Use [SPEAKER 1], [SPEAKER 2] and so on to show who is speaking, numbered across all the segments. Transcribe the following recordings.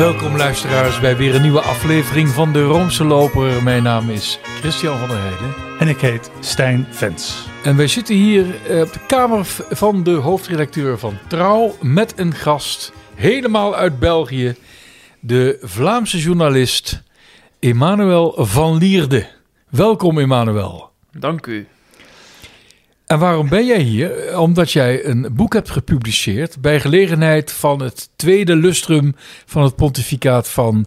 [SPEAKER 1] Welkom luisteraars bij weer een nieuwe aflevering van de Roomse Loper. Mijn naam is Christian van der Heijden.
[SPEAKER 2] En ik heet Stijn Vens.
[SPEAKER 1] En wij zitten hier eh, op de kamer van de hoofdredacteur van Trouw met een gast, helemaal uit België, de Vlaamse journalist Emmanuel van Lierde. Welkom Emmanuel.
[SPEAKER 3] Dank u.
[SPEAKER 1] En waarom ben jij hier? Omdat jij een boek hebt gepubliceerd bij gelegenheid van het tweede lustrum van het pontificaat van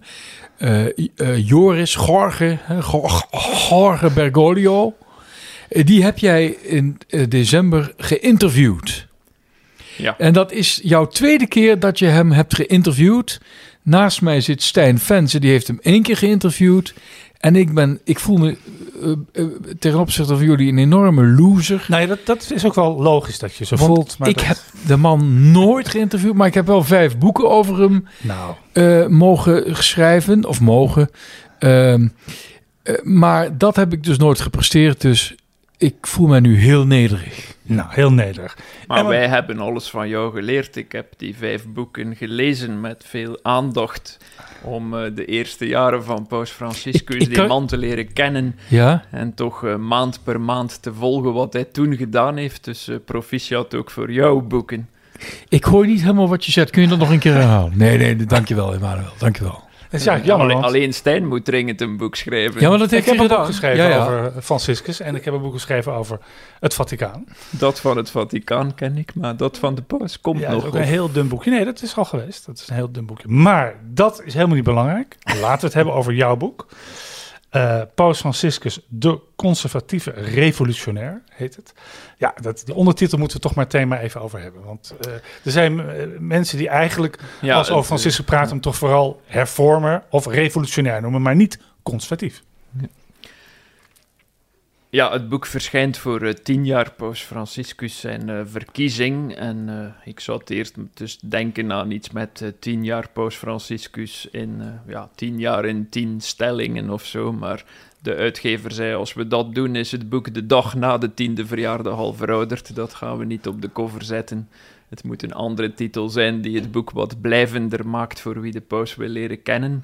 [SPEAKER 1] uh, uh, Joris Gorge, Gorge Bergoglio. Uh, die heb jij in december geïnterviewd.
[SPEAKER 3] Ja.
[SPEAKER 1] En dat is jouw tweede keer dat je hem hebt geïnterviewd. Naast mij zit Stijn Vensen, die heeft hem één keer geïnterviewd. En ik, ben, ik voel me uh, uh, ten opzichte van jullie een enorme loser.
[SPEAKER 2] Nee, dat, dat is ook wel logisch dat je zo
[SPEAKER 1] Want
[SPEAKER 2] voelt. Maar
[SPEAKER 1] ik
[SPEAKER 2] dat-
[SPEAKER 1] heb de man nooit geïnterviewd, maar ik heb wel vijf boeken over hem
[SPEAKER 2] Nou,
[SPEAKER 1] eh, mogen schrijven. Of mogen. Ehm, eh, maar dat heb ik dus nooit gepresteerd. Dus ik voel me nu heel nederig.
[SPEAKER 2] nou, heel nederig.
[SPEAKER 3] Maar
[SPEAKER 2] En
[SPEAKER 3] wij hebben alles van jou geleerd. Ik heb die vijf boeken gelezen met veel aandacht om eh, de eerste jaren van Paus Franciscus
[SPEAKER 1] Ik- ik
[SPEAKER 3] die
[SPEAKER 1] kan-
[SPEAKER 3] man te leren kennen
[SPEAKER 1] Ja?
[SPEAKER 3] en toch eh, maand per maand te volgen wat hij toen gedaan heeft. Dus eh, proficiat ook voor jouw boeken.
[SPEAKER 1] Ik hoor niet helemaal wat je zegt. Kun je dat nog een keer herhalen? Nee, nee, dankjewel, Emmanuel. Dankjewel.
[SPEAKER 2] Is eigenlijk jammer,
[SPEAKER 3] alleen, alleen Stijn moet dringend een boek schrijven.
[SPEAKER 1] Ja, maar dat
[SPEAKER 2] ik heb een boek geschreven
[SPEAKER 1] Ja, ja.
[SPEAKER 2] over Franciscus en ik heb een boek geschreven over het Vaticaan.
[SPEAKER 3] Dat van het Vaticaan ken ik, maar dat van de Paus komt
[SPEAKER 2] Ja, dat is
[SPEAKER 3] nog.
[SPEAKER 2] ook een heel dun boekje. Nee, dat is al geweest. Dat is een heel dun boekje. Maar dat is helemaal niet belangrijk. Laten we het hebben over jouw boek. Eh Paus Franciscus, de conservatieve revolutionair, heet het. Ja, dat, die ondertitel moeten we toch maar maar even over hebben. Want eh, er zijn eh, mensen die eigenlijk,
[SPEAKER 3] Ja,
[SPEAKER 2] als over Franciscus praten, hem toch vooral hervormer of revolutionair noemen, maar niet conservatief.
[SPEAKER 3] Ja, het boek verschijnt voor eh, tien jaar Paus Franciscus zijn eh, verkiezing. En eh, ik zou eerst dus denken aan iets met tien jaar Paus Franciscus in ja, tien jaar in tien stellingen of zo. Maar de uitgever zei, als we dat doen, is het boek de dag na de tiende verjaardag al verouderd. Dat gaan we niet op de cover zetten. Het moet een andere titel zijn die het boek wat blijvender maakt voor wie de paus wil leren kennen.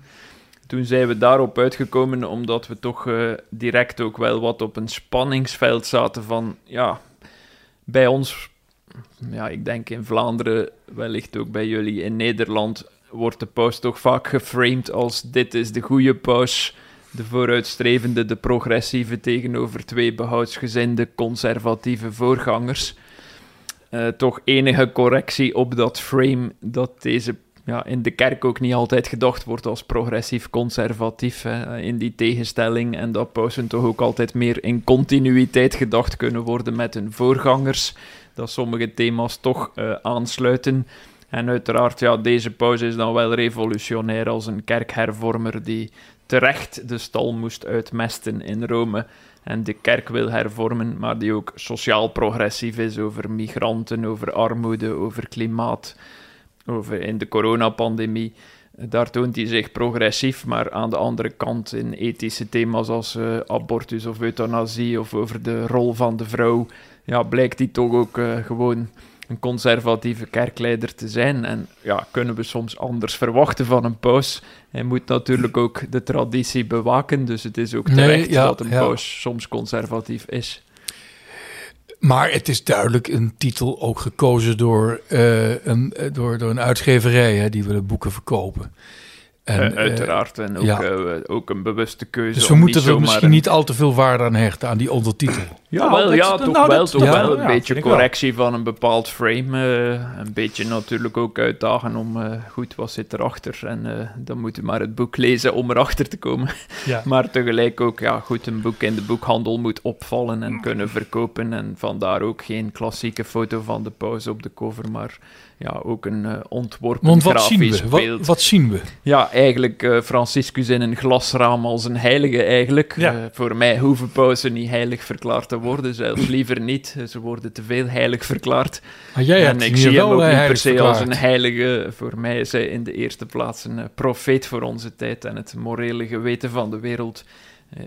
[SPEAKER 3] Toen zijn we daarop uitgekomen omdat we toch eh, direct ook wel wat op een spanningsveld zaten van, ja, bij ons, ja, ik denk in Vlaanderen, wellicht ook bij jullie in Nederland, wordt de paus toch vaak geframed als dit is de goede paus, de vooruitstrevende, de progressieve tegenover twee behoudsgezinde conservatieve voorgangers. Eh, toch enige correctie op dat frame dat deze ja, in de kerk ook niet altijd gedacht wordt als progressief-conservatief in die tegenstelling. En dat pausen toch ook altijd meer in continuïteit gedacht kunnen worden met hun voorgangers. Dat sommige thema's toch eh, aansluiten. En uiteraard, ja, deze paus is dan wel revolutionair als een kerkhervormer die terecht de stal moest uitmesten in Rome. En de kerk wil hervormen, maar die ook sociaal progressief is over migranten, over armoede, over klimaat over in de coronapandemie. Daar toont hij zich progressief, maar aan de andere kant in ethische thema's als eh, abortus of euthanasie of over de rol van de vrouw, ja, blijkt hij toch ook eh, gewoon een conservatieve kerkleider te zijn. En ja, kunnen we soms anders verwachten van een paus. Hij moet natuurlijk ook de traditie bewaken, dus het is ook
[SPEAKER 1] Nee,
[SPEAKER 3] terecht
[SPEAKER 1] ja,
[SPEAKER 3] dat een
[SPEAKER 1] ja.
[SPEAKER 3] paus soms conservatief is.
[SPEAKER 1] Maar het is duidelijk een titel ook gekozen door, eh, een, eh, door, door een uitgeverij hè, die willen boeken verkopen. En,
[SPEAKER 3] Eh,
[SPEAKER 1] eh,
[SPEAKER 3] uiteraard, en ook,
[SPEAKER 1] ja.
[SPEAKER 3] eh, ook een bewuste keuze.
[SPEAKER 1] dus we
[SPEAKER 3] om
[SPEAKER 1] moeten er misschien
[SPEAKER 3] een-
[SPEAKER 1] niet al te veel waarde aan hechten, aan die ondertitel.
[SPEAKER 3] Ja,
[SPEAKER 2] Nou,
[SPEAKER 3] wel, ja toch
[SPEAKER 2] nou,
[SPEAKER 3] wel,
[SPEAKER 2] dat-
[SPEAKER 3] toch
[SPEAKER 1] ja,
[SPEAKER 3] wel een
[SPEAKER 2] ja,
[SPEAKER 3] beetje correctie van een bepaald frame. eh, een beetje natuurlijk ook uitdagen om, eh, goed, wat zit erachter? En eh, dan moet je maar het boek lezen om erachter te komen.
[SPEAKER 2] Ja.
[SPEAKER 3] Maar tegelijk ook, ja goed, een boek in de boekhandel moet opvallen en kunnen verkopen. En vandaar ook geen klassieke foto van de paus op de cover, maar ja, ook een eh, ontworpen
[SPEAKER 1] Want wat zien
[SPEAKER 3] grafisch
[SPEAKER 1] we?
[SPEAKER 3] beeld.
[SPEAKER 1] Wat, wat zien we?
[SPEAKER 3] Ja, eigenlijk eh, Franciscus in een glasraam als een heilige eigenlijk.
[SPEAKER 2] Ja.
[SPEAKER 3] Eh, voor mij hoeven pausen niet heilig verklaard te worden, zelfs liever niet. Ze worden te veel heilig verklaard.
[SPEAKER 1] Maar jij
[SPEAKER 3] en ik zie hem ook niet per se als een heilige. Voor mij is hij in de eerste plaats een profeet voor onze tijd. En het morele geweten van de wereld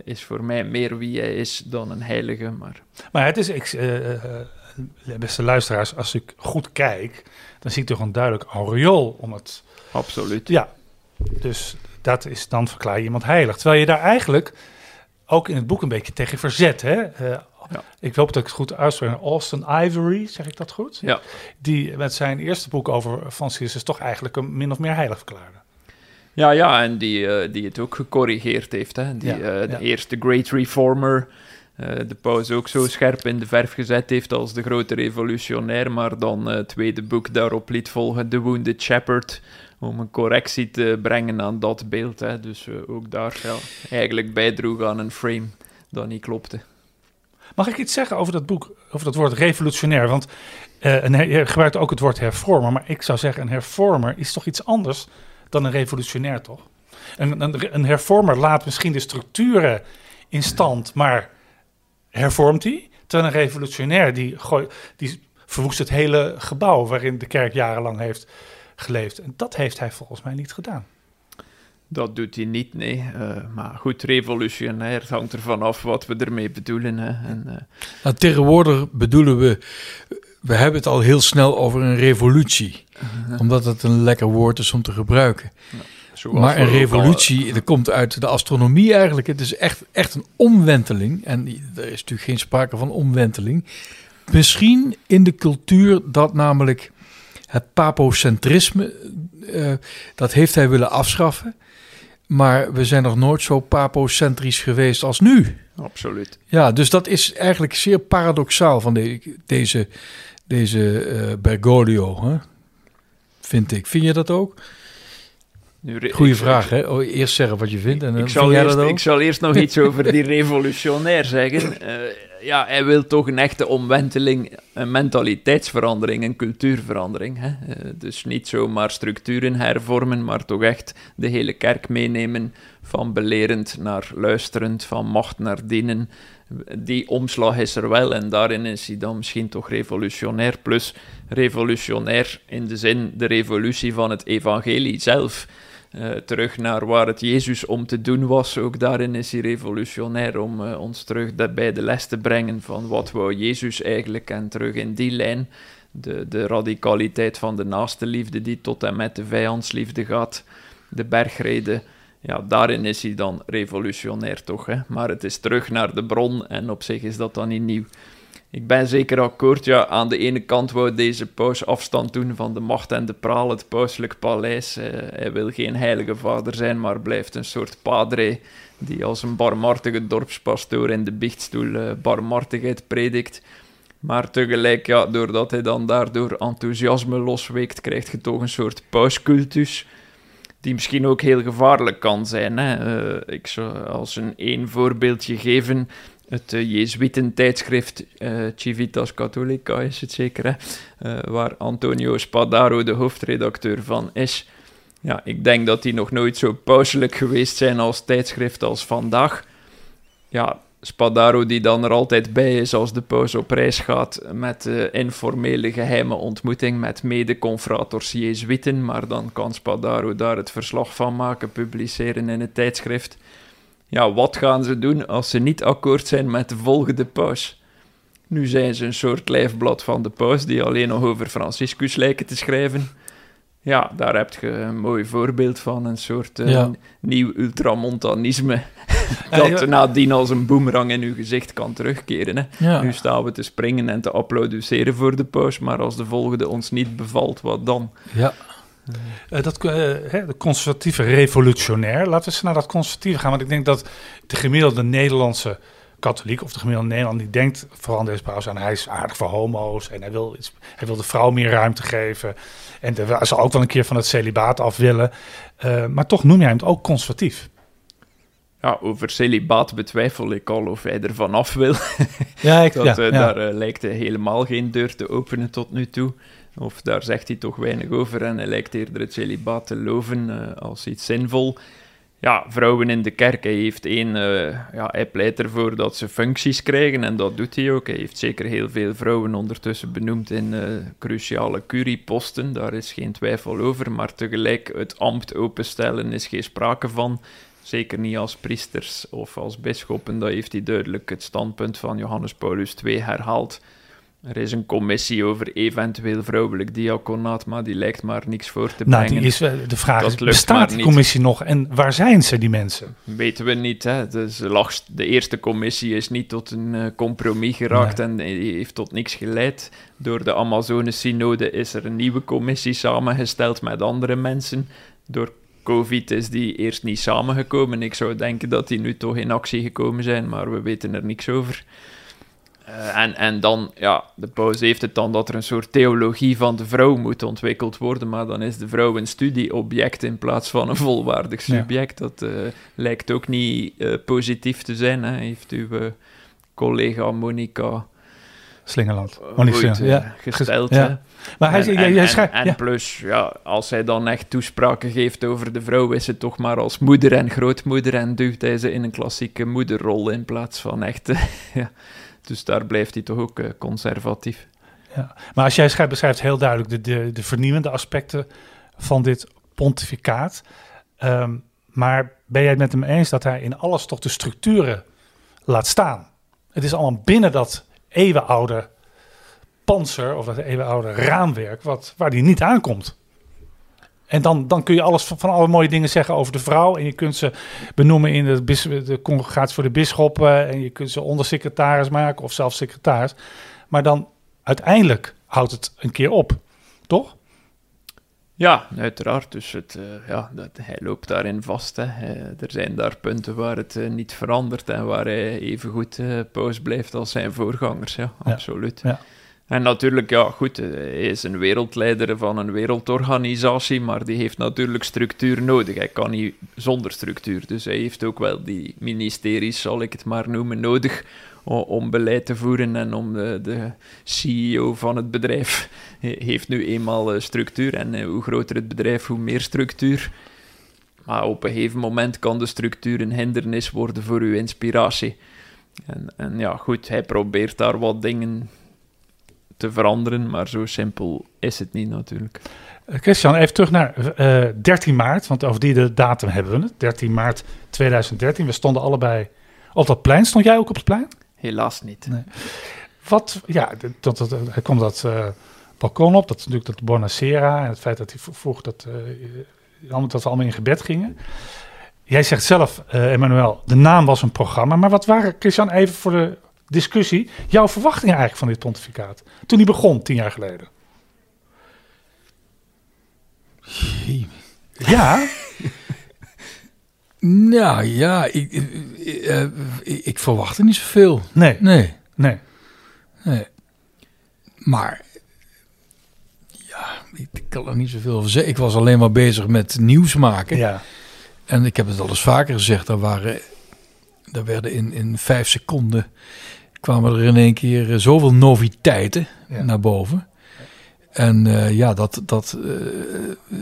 [SPEAKER 3] is voor mij meer wie hij is dan een heilige. Maar
[SPEAKER 2] Maar het is, ik, beste luisteraars, als ik goed kijk, dan zie ik toch een duidelijk aureool om het.
[SPEAKER 3] absoluut.
[SPEAKER 2] Ja, Dus dat is dan verklaar je iemand heilig. Terwijl je daar eigenlijk ook in het boek een beetje tegen verzet. Hè? Uh, Ik hoop dat ik het goed uitspreek. Austin Ivory, zeg ik dat goed?
[SPEAKER 3] Ja.
[SPEAKER 2] Die met zijn eerste boek over Franciscus toch eigenlijk een min of meer heilig verklaarde.
[SPEAKER 3] Ja, ja, en die, uh, die het ook gecorrigeerd heeft. Hè? Die, ja, uh, de eerste Great Reformer, de paus ook zo scherp in de verf gezet heeft als de grote revolutionair, maar dan het tweede boek daarop liet volgen, The Wounded Shepherd, om een correctie te brengen aan dat beeld. Hè. Dus uh, ook daar eigenlijk bijdroeg aan een frame dat niet klopte.
[SPEAKER 2] Mag ik iets zeggen over dat boek, over dat woord revolutionair? Want je gebruikt ook het woord hervormer, maar ik zou zeggen een hervormer is toch iets anders dan een revolutionair, toch? Een, een, een hervormer laat misschien de structuren in stand, maar hervormt die? Terwijl een revolutionair die, gooi, die verwoest het hele gebouw waarin de kerk jarenlang heeft geleefd. En dat heeft hij volgens mij niet gedaan.
[SPEAKER 3] Dat doet hij niet, nee. Uh, maar goed, revolutionair het hangt ervan af wat we ermee bedoelen. Hè. En, uh...
[SPEAKER 1] nou, tegenwoordig bedoelen we, we hebben het al heel snel over een revolutie. Omdat het een lekker woord is om te gebruiken. Ja, maar een revolutie, al... dat komt uit de astronomie eigenlijk. Het is echt, echt een omwenteling. En er is natuurlijk geen sprake van omwenteling. Misschien in de cultuur dat namelijk het papocentrisme, uh, dat heeft hij willen afschaffen. Maar we zijn nog nooit zo papocentrisch geweest als nu.
[SPEAKER 3] Absoluut.
[SPEAKER 1] Ja, dus dat is eigenlijk zeer paradoxaal van de, deze, deze uh, Bergoglio, hè? vind ik. Vind je dat ook? Goeie vraag, hè? Oh, eerst zeggen wat je vindt. En dan
[SPEAKER 3] ik, zal eerst, ik zal eerst nog iets over die revolutionair zeggen. Uh, ja, hij wil toch een echte omwenteling, een mentaliteitsverandering, een cultuurverandering. Hè? Uh, dus niet zomaar structuren hervormen, maar toch echt de hele kerk meenemen van belerend naar luisterend, van macht naar dienen. Die omslag is er wel en daarin is hij dan misschien toch revolutionair. Plus revolutionair in de zin de revolutie van het evangelie zelf. Uh, terug naar waar het Jezus om te doen was. Ook daarin is hij revolutionair om uh, ons terug bij de les te brengen van wat wou Jezus eigenlijk en terug in die lijn. De, de radicaliteit van de naaste liefde die tot en met de vijandsliefde gaat. De bergreden. Ja, daarin is hij dan revolutionair toch. Hè? Maar het is terug naar de bron en op zich is dat dan niet nieuw. Ik ben zeker akkoord. Ja, aan de ene kant wou deze paus afstand doen van de macht en de praal, het pauselijk paleis. Uh, hij wil geen heilige vader zijn, maar blijft een soort padre die als een barmhartige dorpspastoor in de biechtstoel uh, barmhartigheid predikt. Maar tegelijk, ja, doordat hij dan daardoor enthousiasme losweekt, krijgt je toch een soort pauscultus die misschien ook heel gevaarlijk kan zijn. Hè. Uh, ik zou als een één voorbeeldje geven het uh, Jezuïten-tijdschrift uh, Civitas Catholica is het zeker, hè? Uh, waar Antonio Spadaro de hoofdredacteur van is. Ja, ik denk dat die nog nooit zo pauselijk geweest zijn als tijdschrift als vandaag. Ja, Spadaro die dan er altijd bij is als de paus op reis gaat met uh, informele geheime ontmoeting met mede-confrators Jezuïten, maar dan kan Spadaro daar het verslag van maken, publiceren in het tijdschrift ja, wat gaan ze doen als ze niet akkoord zijn met de volgende paus? Nu zijn ze een soort lijfblad van de paus die alleen nog over Franciscus lijken te schrijven. Ja, daar heb je een mooi voorbeeld van, een soort uh, nieuw ultramontanisme. dat ja, nadien als een boemerang in uw gezicht kan terugkeren. Hè. Nu staan we te springen en te applaudisseren voor de paus, maar als de volgende ons niet bevalt, wat dan?
[SPEAKER 2] Ja. Uh, dat, uh, de conservatieve revolutionair. Laten we eens naar dat conservatieve gaan. Want ik denk dat de gemiddelde Nederlandse katholiek of de gemiddelde Nederland die denkt vooral aan deze paus aan hij is aardig voor homo's en hij wil, iets, hij wil de vrouw meer ruimte geven en hij zal ook wel een keer van het celibaat af willen. Uh, maar toch noem jij hem ook conservatief.
[SPEAKER 3] Ja, over celibaat betwijfel ik al of hij er vanaf wil. Ja, ik, dat, ja, ja. Daar lijkt hij helemaal geen deur te openen tot nu toe. Of daar zegt hij toch weinig over en hij lijkt eerder het celibaat te loven uh, als iets zinvol. Ja, vrouwen in de kerk, hij heeft één, uh, ja, hij pleit ervoor dat ze functies krijgen en dat doet hij ook. Hij heeft zeker heel veel vrouwen ondertussen benoemd in uh, cruciale curieposten, daar is geen twijfel over, maar tegelijk het ambt openstellen is geen sprake van. Zeker niet als priesters of als bisschoppen, dat heeft hij duidelijk het standpunt van Johannes Paulus II herhaald Er is een commissie over eventueel vrouwelijk diaconaat, maar die lijkt maar niks voor te
[SPEAKER 2] Nou,
[SPEAKER 3] brengen.
[SPEAKER 2] die is, de vraag
[SPEAKER 3] Dat
[SPEAKER 2] is, bestaat die
[SPEAKER 3] niet.
[SPEAKER 2] commissie nog en waar zijn ze, die mensen?
[SPEAKER 3] Weten we niet. Hè? Dus de eerste commissie is niet tot een eh, compromis geraakt en heeft tot niks geleid. Door de Amazone-synode is er een nieuwe commissie samengesteld met andere mensen. Door COVID is die eerst niet samengekomen. Ik zou denken dat die nu toch in actie gekomen zijn, maar we weten er niks over. Eh, en, en dan, ja, de paus heeft het dan dat er een soort theologie van de vrouw moet ontwikkeld worden, maar dan is de vrouw een studieobject in plaats van een volwaardig
[SPEAKER 2] Ja.
[SPEAKER 3] subject. Dat eh, lijkt ook niet eh, positief te zijn, hè. heeft uw collega Monica
[SPEAKER 2] Slingerland,
[SPEAKER 3] eh,
[SPEAKER 2] ja.
[SPEAKER 3] gesteld.
[SPEAKER 2] Ja.
[SPEAKER 3] hè.
[SPEAKER 2] Maar hij,
[SPEAKER 3] en, en-
[SPEAKER 2] schrijft...
[SPEAKER 3] en plus, ja, als hij dan echt toespraken geeft over de vrouw, is het toch maar als moeder en grootmoeder en duwt hij ze in een klassieke moederrol in plaats van echt... ja. Dus daar blijft hij toch ook eh, conservatief.
[SPEAKER 2] Ja. Maar als jij schrijft, beschrijft heel duidelijk de, de, de vernieuwende aspecten van dit pontificaat. Ehm, maar ben jij het met hem eens dat hij in alles toch de structuren laat staan? Het is allemaal binnen dat eeuwenoude panzer of dat eeuwenoude raamwerk wat, waar die niet aankomt. En dan, dan kun je alles van, van alle mooie dingen zeggen over de vrouw. En je kunt ze benoemen in de, bis- de congregatie voor de bisschoppen. En je kunt ze ondersecretaris maken of zelfs secretaris. Maar dan uiteindelijk houdt het een keer op. Toch?
[SPEAKER 3] Ja, uiteraard. Dus het, eh, ja, dat, hij loopt daarin vast. Hè. Er zijn daar punten waar het eh, niet verandert en waar hij even goed eh paus blijft als zijn voorgangers. Ja,
[SPEAKER 2] Ja,
[SPEAKER 3] absoluut.
[SPEAKER 2] ja.
[SPEAKER 3] En natuurlijk, ja, goed, eh, hij is een wereldleider van een wereldorganisatie, maar die heeft natuurlijk structuur nodig. Hij kan niet zonder structuur. Dus hij heeft ook wel die ministeries, zal ik het maar noemen, nodig om beleid te voeren en om de, de CEO van het bedrijf he- heeft nu eenmaal eh, structuur. En eh, hoe groter het bedrijf, hoe meer structuur. Maar op een gegeven moment kan de structuur een hindernis worden voor uw inspiratie. En, en ja, goed, hij probeert daar wat dingen te veranderen, maar zo simpel is het niet natuurlijk.
[SPEAKER 2] Eh, Christian, even terug naar eh 13 maart. Want over die de datum hebben we het. 13 maart 2013. We stonden allebei op dat plein. Stond jij ook op het plein?
[SPEAKER 3] Helaas niet.
[SPEAKER 2] Nee. Wat, ja, dat, dat, hij kwam dat eh, balkon op. Dat is natuurlijk dat Bonacera. En het feit dat hij vroeg dat, eh, allemaal- dat we allemaal in gebed gingen. Jij zegt zelf, eh Emmanuel, de naam was een programma. Maar wat waren, Christian, even voor de discussie, jouw verwachtingen eigenlijk van dit pontificaat? Toen hij begon, tien jaar geleden. Ja,
[SPEAKER 1] Nou ja, ik, eh, eh, ik, ik verwacht er niet zoveel.
[SPEAKER 2] nee,
[SPEAKER 1] Nee,
[SPEAKER 2] nee.
[SPEAKER 1] nee. Maar ja, ik, ik kan er niet zoveel over zeggen. Ik was alleen maar bezig met nieuws maken.
[SPEAKER 2] Ja,
[SPEAKER 1] En ik heb het al eens vaker gezegd, er, waren, er werden in, in vijf seconden kwamen er in één keer eh, zoveel noviteiten
[SPEAKER 2] Ja.
[SPEAKER 1] naar boven. En eh, ja, dat, dat, eh,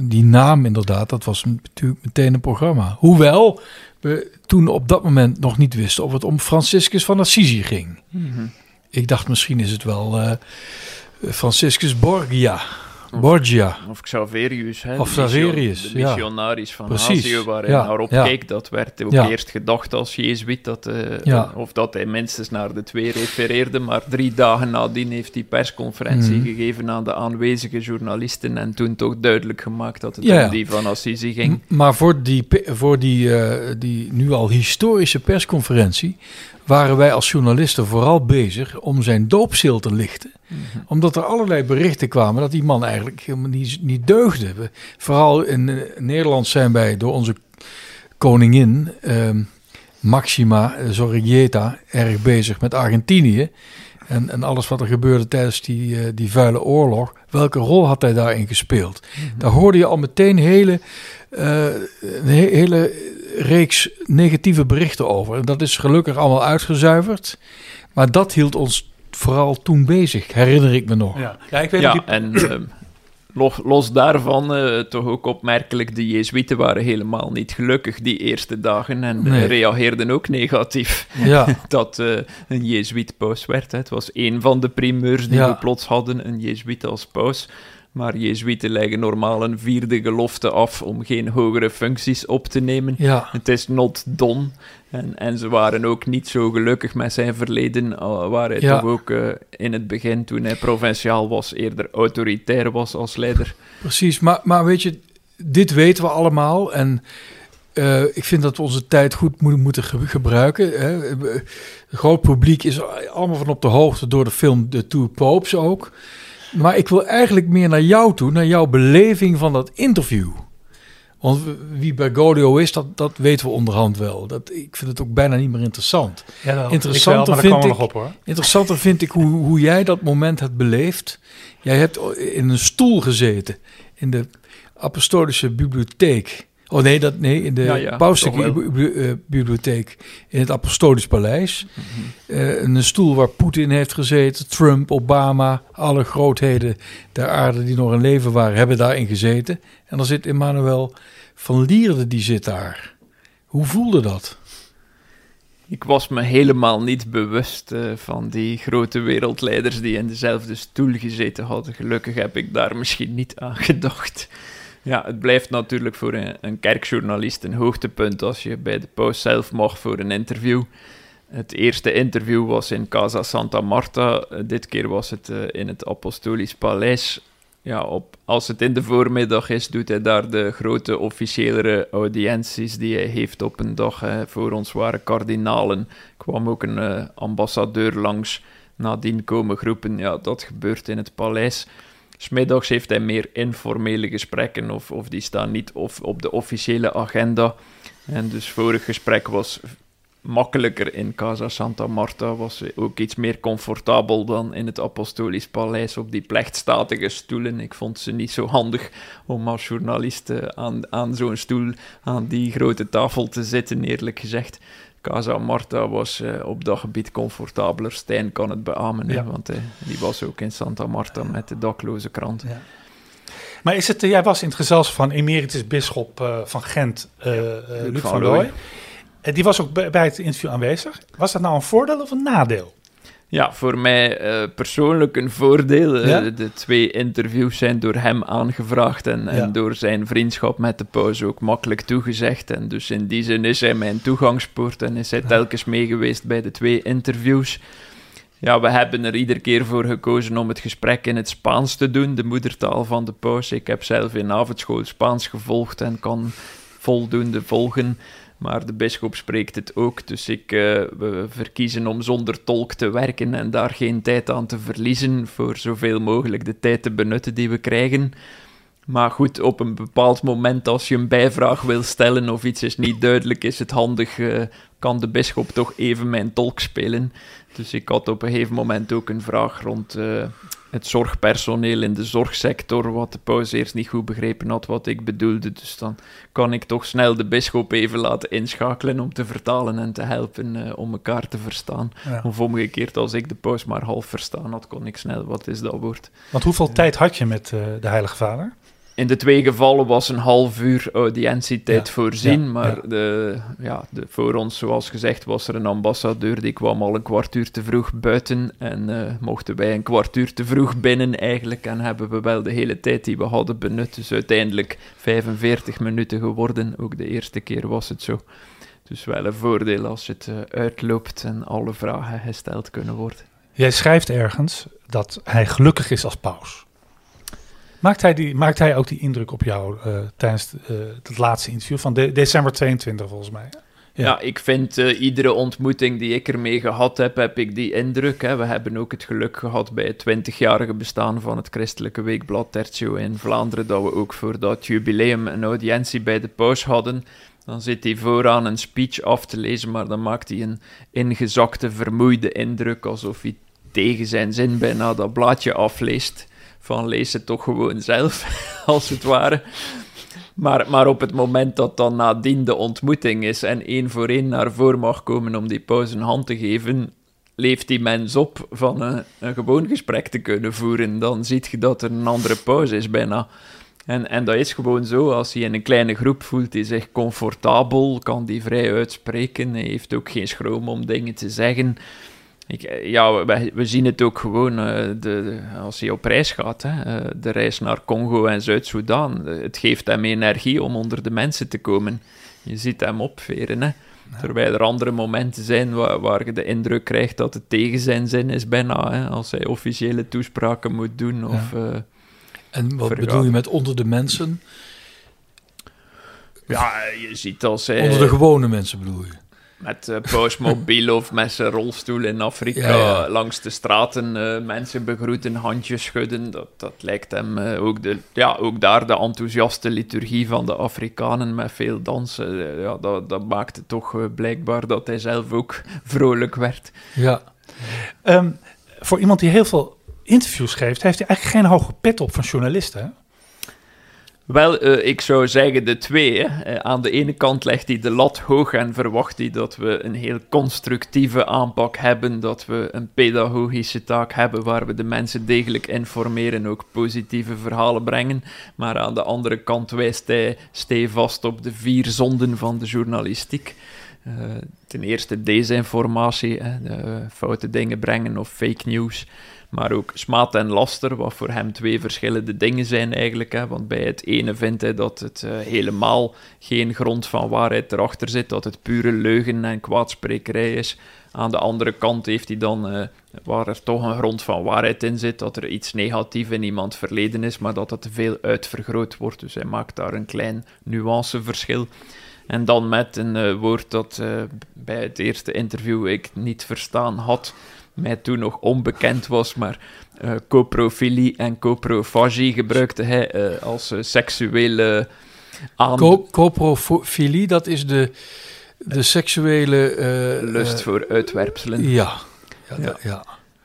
[SPEAKER 1] die naam inderdaad, dat was natuurlijk meteen een programma. Hoewel we toen op dat moment nog niet wisten of het om Franciscus van Assisi ging.
[SPEAKER 3] Mhm.
[SPEAKER 1] Ik dacht misschien is het wel eh, Franciscus Borgia. Borgia.
[SPEAKER 3] Of Xaverius, hè,
[SPEAKER 1] Of Xaverius,
[SPEAKER 3] de
[SPEAKER 1] ja.
[SPEAKER 3] missionaris van
[SPEAKER 1] Precies,
[SPEAKER 3] Azië, waar hij
[SPEAKER 1] ja,
[SPEAKER 3] naar
[SPEAKER 1] ja.
[SPEAKER 3] opkeek. Dat werd ook eerst gedacht als Jezuïet, dat, eh,
[SPEAKER 1] Ja.
[SPEAKER 3] of dat hij minstens naar de twee refereerde, maar drie dagen nadien heeft hij persconferentie
[SPEAKER 1] Mhm.
[SPEAKER 3] gegeven aan de aanwezige journalisten en toen toch duidelijk gemaakt dat het om die van Assisi ging.
[SPEAKER 1] M- Maar voor die, voor die, eh, die nu al historische persconferentie waren wij als journalisten vooral bezig om zijn doopzeel te lichten. Omdat er allerlei berichten kwamen dat die man eigenlijk helemaal niet, niet deugde. We- vooral in eh, Nederland zijn wij door onze koningin ehm, Maxima eh, Zorregieta erg bezig met Argentinië. En, en alles wat er gebeurde tijdens die, eh, die vuile oorlog. Welke rol had hij daarin gespeeld? Daar hoorde je al meteen hele, hele reeks negatieve berichten over. En dat is gelukkig allemaal uitgezuiverd. Maar dat hield ons vooral toen bezig, herinner ik me nog.
[SPEAKER 2] ja. ja ik weet
[SPEAKER 3] Ja,
[SPEAKER 2] die-
[SPEAKER 3] en ehm, los, los daarvan, eh, toch ook opmerkelijk, de Jezuïeten waren helemaal niet gelukkig die eerste dagen en eh,
[SPEAKER 1] Nee.
[SPEAKER 3] reageerden ook negatief.
[SPEAKER 1] Ja,
[SPEAKER 3] dat eh, een Jezuïet paus werd. Hè. Het was één van de primeurs die
[SPEAKER 1] Ja.
[SPEAKER 3] we plots hadden, een Jezuïet als paus. Maar Jezuïeten leggen normaal een vierde gelofte af om geen hogere functies op te nemen.
[SPEAKER 1] Ja,
[SPEAKER 3] Het is not done. En, en ze waren ook niet zo gelukkig met zijn verleden, al waar hij
[SPEAKER 1] Ja.
[SPEAKER 3] toch ook eh, in het begin, toen hij provinciaal was, eerder autoritair was als leider.
[SPEAKER 1] precies. Maar, maar weet je, dit weten we allemaal. En eh, ik vind dat we onze tijd goed moeten, moeten ge- gebruiken. Hè. Het groot publiek is allemaal van op de hoogte door de film The Two Popes ook. Maar ik wil eigenlijk meer naar jou toe, naar jouw beleving van dat interview. Want wie Bergoglio is, dat, dat weten we onderhand wel. Dat, ik vind het ook bijna niet meer interessant.
[SPEAKER 2] Ja.
[SPEAKER 1] Interessanter
[SPEAKER 2] Ik wel,
[SPEAKER 1] vind ik-
[SPEAKER 2] nog op hoor.
[SPEAKER 1] Interessanter vind ik hoe, hoe jij dat moment hebt beleefd. Jij hebt in een stoel gezeten in de apostolische bibliotheek. Oh nee, dat, nee in de
[SPEAKER 3] Ja, ja,
[SPEAKER 1] pauselijke eh, bibliotheek in het apostolisch paleis.
[SPEAKER 3] Mhm.
[SPEAKER 1] Eh, een stoel waar Poetin heeft gezeten, Trump, Obama, alle grootheden der aarde die nog in leven waren, hebben daarin gezeten. En dan zit Emmanuel van Lierde, die zit daar. Hoe voelde dat?
[SPEAKER 3] Ik was me helemaal niet bewust eh, van die grote wereldleiders die in dezelfde stoel gezeten hadden. Gelukkig heb ik daar misschien niet aan gedacht. Ja, het blijft natuurlijk voor een, kerkjournalist een hoogtepunt als je bij de paus zelf mag voor een interview. Het eerste interview was in Casa Santa Marta. Dit keer was het eh, in het Apostolisch Paleis. Ja, op, als het in de voormiddag is, doet hij daar de grote officiëlere audiënties die hij heeft op een dag. Voor ons waren kardinalen. kwam ook een eh, ambassadeur langs. Nadien komen groepen. Ja, dat gebeurt in het paleis. Smiddags heeft hij meer informele gesprekken of, die staan niet op de officiële agenda. En dus vorig gesprek was makkelijker in Casa Santa Marta, was ook iets meer comfortabel dan in het Apostolisch Paleis op die plechtstatige stoelen. Ik vond ze niet zo handig om als journalist eh, aan, aan zo'n stoel, aan die grote tafel te zitten, eerlijk gezegd. Casa Marta was eh, op dat gebied comfortabeler. Stijn kan het beamen,
[SPEAKER 2] Ja.
[SPEAKER 3] want eh, die was ook in Santa Marta met de dakloze krant.
[SPEAKER 2] Ja. Maar is het, eh, jij was in het gezelschap van emeritus bisschop van Gent, eh, Luc,
[SPEAKER 3] van
[SPEAKER 2] van
[SPEAKER 3] Looy.
[SPEAKER 2] Looy. Die was ook bij, bij het interview aanwezig. Was dat nou een voordeel of een nadeel?
[SPEAKER 3] Ja, voor mij eh, persoonlijk een voordeel. Eh? De twee interviews zijn door hem aangevraagd en, en door zijn vriendschap met de paus ook makkelijk toegezegd. En dus in die zin is hij mijn toegangspoort en is hij telkens meegeweest bij de twee interviews. Ja, we hebben er iedere keer voor gekozen om het gesprek in het Spaans te doen, de moedertaal van de paus. Ik heb zelf in avondschool Spaans gevolgd en kan voldoende volgen. Maar de bisschop spreekt het ook, dus ik, eh, we verkiezen om zonder tolk te werken en daar geen tijd aan te verliezen voor zoveel mogelijk de tijd te benutten die we krijgen. Maar goed, op een bepaald moment als je een bijvraag wil stellen of iets is niet duidelijk, is het handig, eh, kan de bisschop toch even mijn tolk spelen. Dus ik had op een gegeven moment ook een vraag rond eh, het zorgpersoneel in de zorgsector, wat de paus eerst niet goed begrepen had wat ik bedoelde. Dus dan kan ik toch snel de bisschop even laten inschakelen om te vertalen en te helpen eh, om elkaar te verstaan.
[SPEAKER 2] Ja.
[SPEAKER 3] Of omgekeerd, als ik de paus maar half verstaan had, kon ik snel, wat is dat woord?
[SPEAKER 2] Want hoeveel tijd had je met eh, de Heilige Vader?
[SPEAKER 3] In de twee gevallen was een half uur audiëntietijd
[SPEAKER 2] Ja,
[SPEAKER 3] voorzien,
[SPEAKER 2] ja,
[SPEAKER 3] maar
[SPEAKER 2] ja.
[SPEAKER 3] De, ja, de, voor ons, zoals gezegd, was er een ambassadeur die kwam al een kwartuur te vroeg buiten en eh, mochten wij een kwartuur te vroeg binnen eigenlijk en hebben we wel de hele tijd die we hadden benut, dus uiteindelijk 45 minuten geworden, ook de eerste keer was het zo. Dus wel een voordeel als het eh, uitloopt en alle vragen gesteld kunnen worden.
[SPEAKER 2] Jij schrijft ergens dat hij gelukkig is als paus. Maakt hij, die, maakt hij ook die indruk op jou eh, tijdens eh, het laatste interview van de- december 22 volgens mij? Ja.
[SPEAKER 3] Ja, ik vind eh, iedere ontmoeting die ik ermee gehad heb, heb ik die indruk. Hè. We hebben ook het geluk gehad bij het 20-jarige bestaan van het christelijke weekblad Tertio in Vlaanderen, dat we ook voor dat jubileum een audiëntie bij de paus hadden. Dan zit hij vooraan een speech af te lezen, maar dan maakt hij een ingezakte, vermoeide indruk, alsof hij tegen zijn zin bijna dat blaadje afleest. Van lees het toch gewoon zelf, als het ware. Maar, maar op het moment dat dan nadien de ontmoeting is en één voor één naar voren mag komen om die pauze een hand te geven, leeft die mens op van een, een gewoon gesprek te kunnen voeren. Dan ziet je dat er een andere pauze is bijna. En, en dat is gewoon zo, als hij in een kleine groep voelt hij zich comfortabel, kan die vrij uitspreken, hij heeft ook geen schroom om dingen te zeggen. Ik, ja, we, we zien het ook gewoon eh, de, de- als hij op reis gaat. Hè, eh, de reis naar Congo en Zuid-Soedan. Eh, Het geeft hem energie om onder de mensen te komen. Je ziet hem opveren. Hè. Terwijl er andere momenten zijn waar, waar je de indruk krijgt dat het tegen zijn zin is bijna. Hè, als hij officiële toespraken moet doen. Of,
[SPEAKER 1] En wat bedoel je met onder de mensen?
[SPEAKER 3] ja, je ziet als hij...
[SPEAKER 1] Onder de gewone mensen bedoel je?
[SPEAKER 3] Met uh, postmobiel of met zijn rolstoel in Afrika
[SPEAKER 1] Ja, ja.
[SPEAKER 3] langs de straten eh, mensen begroeten, handjes schudden. Dat, dat lijkt hem eh, ook, de, ja, ook daar de enthousiaste liturgie van de Afrikanen met veel dansen. eh, ja, dat, dat maakte toch eh, blijkbaar dat hij zelf ook vrolijk werd.
[SPEAKER 1] Ja.
[SPEAKER 2] Ehm, voor iemand die heel veel interviews geeft, heeft hij eigenlijk geen hoge pet op van journalisten.
[SPEAKER 3] Wel, eh, ik zou zeggen de twee. Eh, aan de ene kant legt hij de lat hoog en verwacht hij dat we een heel constructieve aanpak hebben, dat we een pedagogische taak hebben waar we de mensen degelijk informeren en ook positieve verhalen brengen. Maar aan de andere kant wijst hij stevast op de vier zonden van de journalistiek. Eh, ten eerste desinformatie, foute dingen brengen of fake news. Maar ook smaad en laster, wat voor hem twee verschillende dingen zijn eigenlijk. Hè? Want bij het ene vindt hij dat het eh, helemaal geen grond van waarheid erachter zit, dat het pure leugen en kwaadsprekerij is. Aan de andere kant heeft hij dan, eh, waar er toch een grond van waarheid in zit, dat er iets negatiefs in iemand verleden is, maar dat het te veel uitvergroot wordt. Dus hij maakt daar een klein nuanceverschil. En dan met een eh, woord dat bij het eerste interview ik niet verstaan had, mij toen nog onbekend was, maar eh, coprofilie en coprofagie gebruikte hij eh, als eh, seksuele aan
[SPEAKER 1] Co- coprofilie, dat is de, de seksuele...
[SPEAKER 3] lust voor uitwerpselen.
[SPEAKER 1] Ja. Ja,
[SPEAKER 3] Ja.
[SPEAKER 1] ja.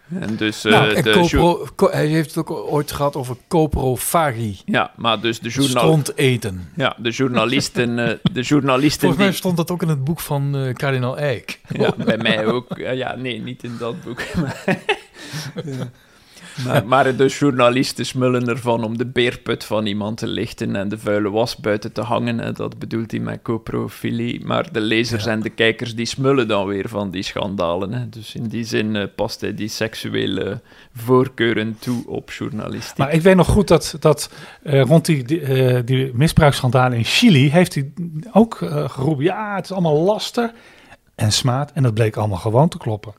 [SPEAKER 1] Ja.
[SPEAKER 3] En dus eh,
[SPEAKER 1] Nou, en
[SPEAKER 3] de jo-
[SPEAKER 1] copro, co- hij heeft het ook ooit gehad over coprofagie.
[SPEAKER 3] ja, maar dus de, journal
[SPEAKER 1] eten.
[SPEAKER 3] ja, de journalisten, eh, de journalisten
[SPEAKER 1] Volgens mij
[SPEAKER 3] die,
[SPEAKER 1] stond dat ook in het boek van eh kardinaal Eijk.
[SPEAKER 3] Ja, bij mij ook. Ja, ja, nee, niet in dat boek. Maar, maar de journalisten smullen ervan om de beerput van iemand te lichten en de vuile was buiten te hangen. Dat bedoelt hij met coprofilie. Maar de lezers
[SPEAKER 1] Ja.
[SPEAKER 3] en de kijkers die smullen dan weer van die schandalen. Hè. Dus in die zin eh, past hij die seksuele voorkeuren toe op journalistiek.
[SPEAKER 2] Maar ik weet nog goed dat, dat eh, rond die, die, eh, die misbruiksschandalen in Chili heeft hij ook geroepen, ja, het is allemaal laster en smaad. En dat bleek allemaal gewoon te kloppen.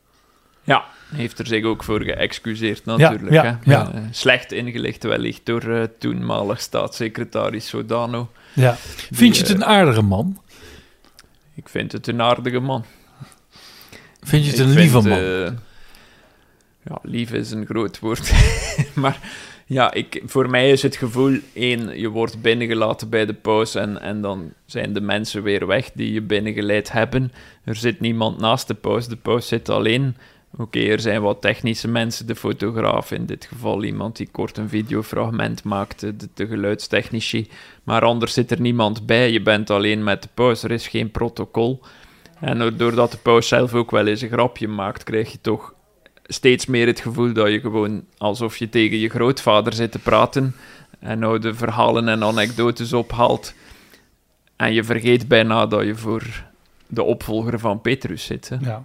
[SPEAKER 3] Ja, heeft er zich ook voor geëxcuseerd natuurlijk.
[SPEAKER 2] ja,
[SPEAKER 3] hè.
[SPEAKER 2] ja.
[SPEAKER 3] Eh, slecht ingelicht wellicht door eh, toenmalig staatssecretaris Sodano.
[SPEAKER 2] Ja,
[SPEAKER 1] Vind je het een aardige man?
[SPEAKER 3] Ik vind het een aardige man.
[SPEAKER 1] Vind je het
[SPEAKER 3] Ik
[SPEAKER 1] een
[SPEAKER 3] vind,
[SPEAKER 1] lieve man?
[SPEAKER 3] eh, ja, lief is een groot woord. maar ja, ik, voor mij is het gevoel, één, je wordt binnengelaten bij de paus en, en dan zijn de mensen weer weg die je binnengeleid hebben. Er zit niemand naast de paus, de paus zit alleen. Oké, er zijn wat technische mensen, de fotograaf in dit geval, iemand die kort een videofragment maakte, de, geluidstechnici. Maar anders zit er niemand bij, je bent alleen met de paus, er is geen protocol. En doordat de paus zelf ook wel eens een grapje maakt, krijg je toch steeds meer het gevoel dat je gewoon alsof je tegen je grootvader zit te praten en nou de verhalen en anekdotes ophaalt. En je vergeet bijna dat je voor de opvolger van Petrus zit.
[SPEAKER 2] Ja.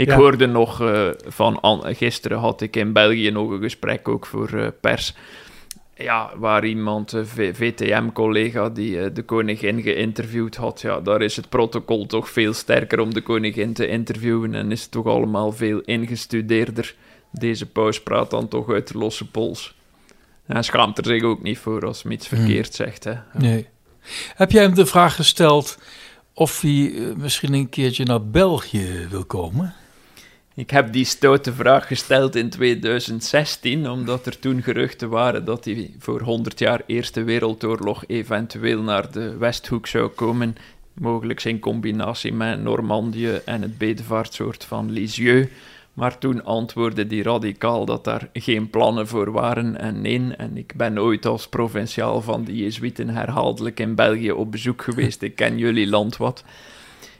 [SPEAKER 3] Ik
[SPEAKER 2] Ja.
[SPEAKER 3] hoorde nog eh, van An- gisteren had ik in België nog een gesprek ook voor eh, pers. Ja, waar iemand, een VTM-collega, die eh, de koningin geïnterviewd had. Ja, daar is het protocol toch veel sterker om de koningin te interviewen en is het toch allemaal veel ingestudeerder. Deze paus praat dan toch uit de losse pols. En hij schaamt er zich ook niet voor als hij iets
[SPEAKER 1] Hmm.
[SPEAKER 3] verkeerd zegt. Hè.
[SPEAKER 1] Nee. Heb jij hem de vraag gesteld of hij eh, misschien een keertje naar België wil komen?
[SPEAKER 3] Ik heb die stoute vraag gesteld in 2016, omdat er toen geruchten waren dat hij voor 100 jaar Eerste Wereldoorlog eventueel naar de Westhoek zou komen. Mogelijk in combinatie met Normandië en het bedevaartsoort van Lisieux. Maar toen antwoordde die radicaal dat daar geen plannen voor waren en nee. En ik ben ooit als provinciaal van de Jezuïeten herhaaldelijk in België op bezoek geweest. Ik ken jullie land wat.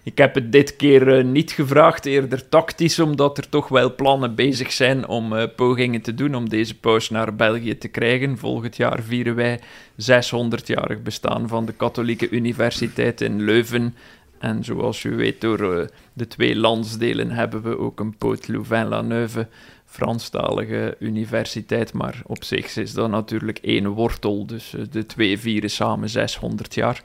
[SPEAKER 3] Ik heb het dit keer eh, niet gevraagd, eerder tactisch, omdat er toch wel plannen bezig zijn om eh, pogingen te doen om deze paus naar België te krijgen. Volgend jaar vieren wij 600-jarig bestaan van de Katholieke Universiteit in Leuven. En zoals u weet, door eh, de twee landsdelen hebben we ook een Poot Louvain-la-Neuve, Franstalige universiteit. Maar op zich is dat natuurlijk één wortel, dus de twee vieren samen 600 jaar.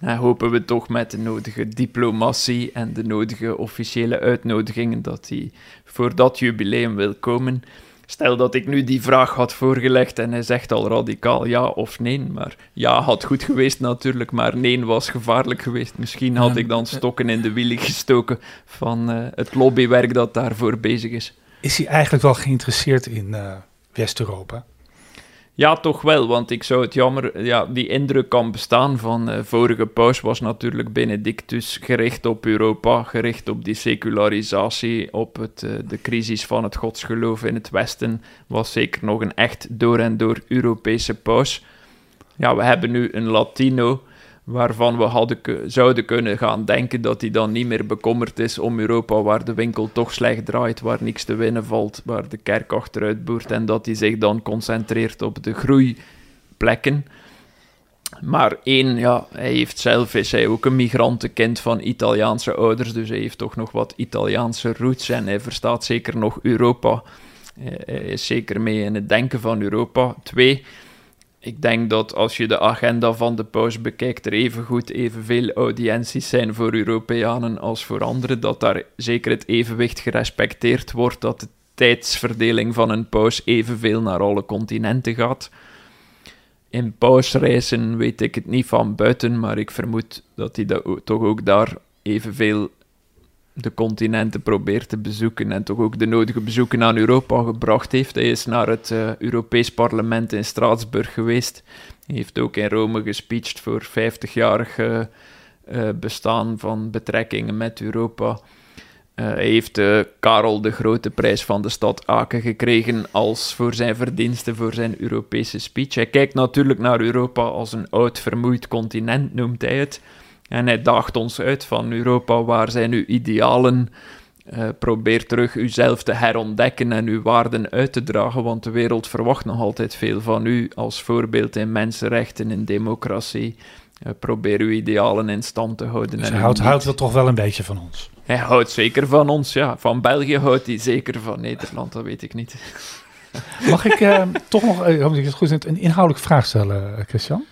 [SPEAKER 3] En hopen we toch met de nodige diplomatie en de nodige officiële uitnodigingen dat hij voor dat jubileum wil komen. Stel dat ik nu die vraag had voorgelegd en hij zegt al radicaal ja of nee. Maar ja had goed geweest natuurlijk, maar nee was gevaarlijk geweest. Misschien had ik dan stokken in de wielen gestoken van uh, het lobbywerk dat daarvoor bezig is.
[SPEAKER 2] Is hij eigenlijk wel geïnteresseerd in uh, West-Europa?
[SPEAKER 3] Ja, toch wel, want ik zou het jammer... Ja, die indruk kan bestaan van... Uh, vorige paus was natuurlijk Benedictus gericht op Europa, gericht op die secularisatie, op het, uh, de crisis van het godsgeloof in het Westen. Was zeker nog een echt door en door Europese paus. Ja, we hebben nu een Latino waarvan we hadden, zouden kunnen gaan denken dat hij dan niet meer bekommerd is om Europa, waar de winkel toch slecht draait, waar niks te winnen valt, waar de kerk achteruit boert en dat hij zich dan concentreert op de groeiplekken. Maar één, ja, hij heeft zelf, is hij ook een migrantenkind van Italiaanse ouders, dus hij heeft toch nog wat Italiaanse roots en hij verstaat zeker nog Europa. Hij is zeker mee in het denken van Europa. Twee, ik denk dat als je de agenda van de paus bekijkt, er evengoed evenveel audiënties zijn voor Europeanen als voor anderen, dat daar zeker het evenwicht gerespecteerd wordt, dat de tijdsverdeling van een paus evenveel naar alle continenten gaat. In pausreizen weet ik het niet van buiten, maar ik vermoed dat hij dat toch ook daar evenveel de continenten probeert te bezoeken en toch ook de nodige bezoeken aan Europa gebracht heeft. Hij is naar het uh, Europees Parlement in Straatsburg geweest. Hij heeft ook in Rome gespeecht voor 50-jarig uh, uh, bestaan van betrekkingen met Europa. hij heeft Karel de Grote prijs van de stad Aken gekregen als voor zijn verdiensten voor zijn Europese speech. Hij kijkt natuurlijk naar Europa als een oud vermoeid continent, noemt hij het. En hij daagt ons uit van Europa, waar zijn uw idealen? Uh, probeer terug uzelf te herontdekken en uw waarden uit te dragen, want de wereld verwacht nog altijd veel van u als voorbeeld in mensenrechten, in democratie. Uh, probeer uw idealen in stand te houden.
[SPEAKER 2] Dus hij houdt, houdt wel toch wel een beetje van ons?
[SPEAKER 3] Hij houdt zeker van ons, ja. Van België houdt hij zeker van Nederland, dat weet ik niet.
[SPEAKER 2] Mag ik uh, toch nog een inhoudelijke vraag stellen, Christian?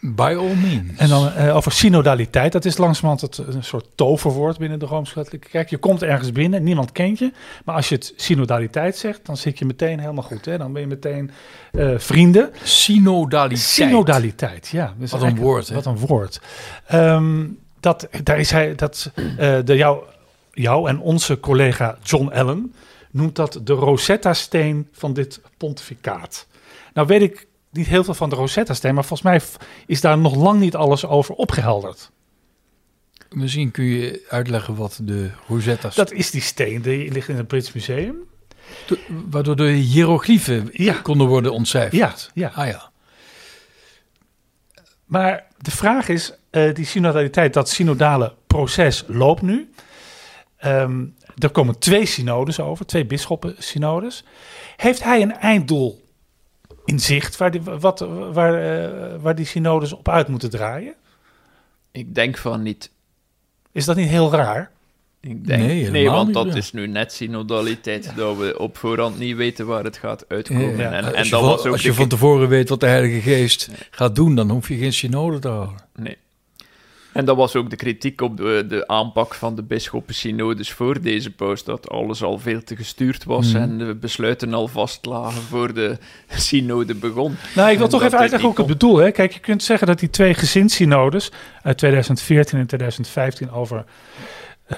[SPEAKER 1] By all means.
[SPEAKER 2] En dan uh, over synodaliteit. Dat is langzamerhand het, een soort toverwoord binnen de Rooms-Katholieke Kerk. Je komt ergens binnen, niemand kent je. Maar als je het synodaliteit zegt, dan zit je meteen helemaal goed. Hè? Dan ben je meteen uh, vrienden.
[SPEAKER 1] Synodaliteit.
[SPEAKER 2] Synodaliteit, ja.
[SPEAKER 1] Dus wat een woord.
[SPEAKER 2] Hè? Wat een woord. Dat, daar is hij, dat, uh, de, jou, jou en onze collega John Allen noemt dat de Rosetta-steen van dit pontificaat. Nou weet ik niet heel veel van de Rosetta-steen, maar volgens mij is daar nog lang niet alles over opgehelderd.
[SPEAKER 1] Misschien kun je uitleggen wat de Rosetta
[SPEAKER 2] Dat is die steen, die ligt in het Brits Museum.
[SPEAKER 1] De, waardoor de hieroglyphen ja. konden worden ontcijferd.
[SPEAKER 2] Ja, ja.
[SPEAKER 1] Ah, ja.
[SPEAKER 2] Maar de vraag is, uh, die synodaliteit, dat synodale proces loopt nu. Um, er komen twee synodes over, twee bisschoppen-synodes. Heeft hij een einddoel in zicht waar die, wat, waar, uh, waar die synodes op uit moeten draaien?
[SPEAKER 3] Ik denk van niet.
[SPEAKER 2] Is dat niet heel raar?
[SPEAKER 3] Ik denk, nee, nee want dat is nu net synodaliteit, ja. dat we op voorhand niet weten waar het gaat uitkomen. Ja,
[SPEAKER 1] en, en dat was ook als je van tevoren weet wat de Heilige Geest gaat doen, dan hoef je geen synode te houden.
[SPEAKER 3] Nee. En dat was ook de kritiek op de, de aanpak van de bisschoppensynodes voor deze post, dat alles al veel te gestuurd was mm. en de besluiten al vastlagen voor de synode begon.
[SPEAKER 2] Nou, ik wil toch even uitleggen hoe ik het bedoel. Hè. Kijk, je kunt zeggen dat die twee gezinssynodes uit 2014 en 2015 over...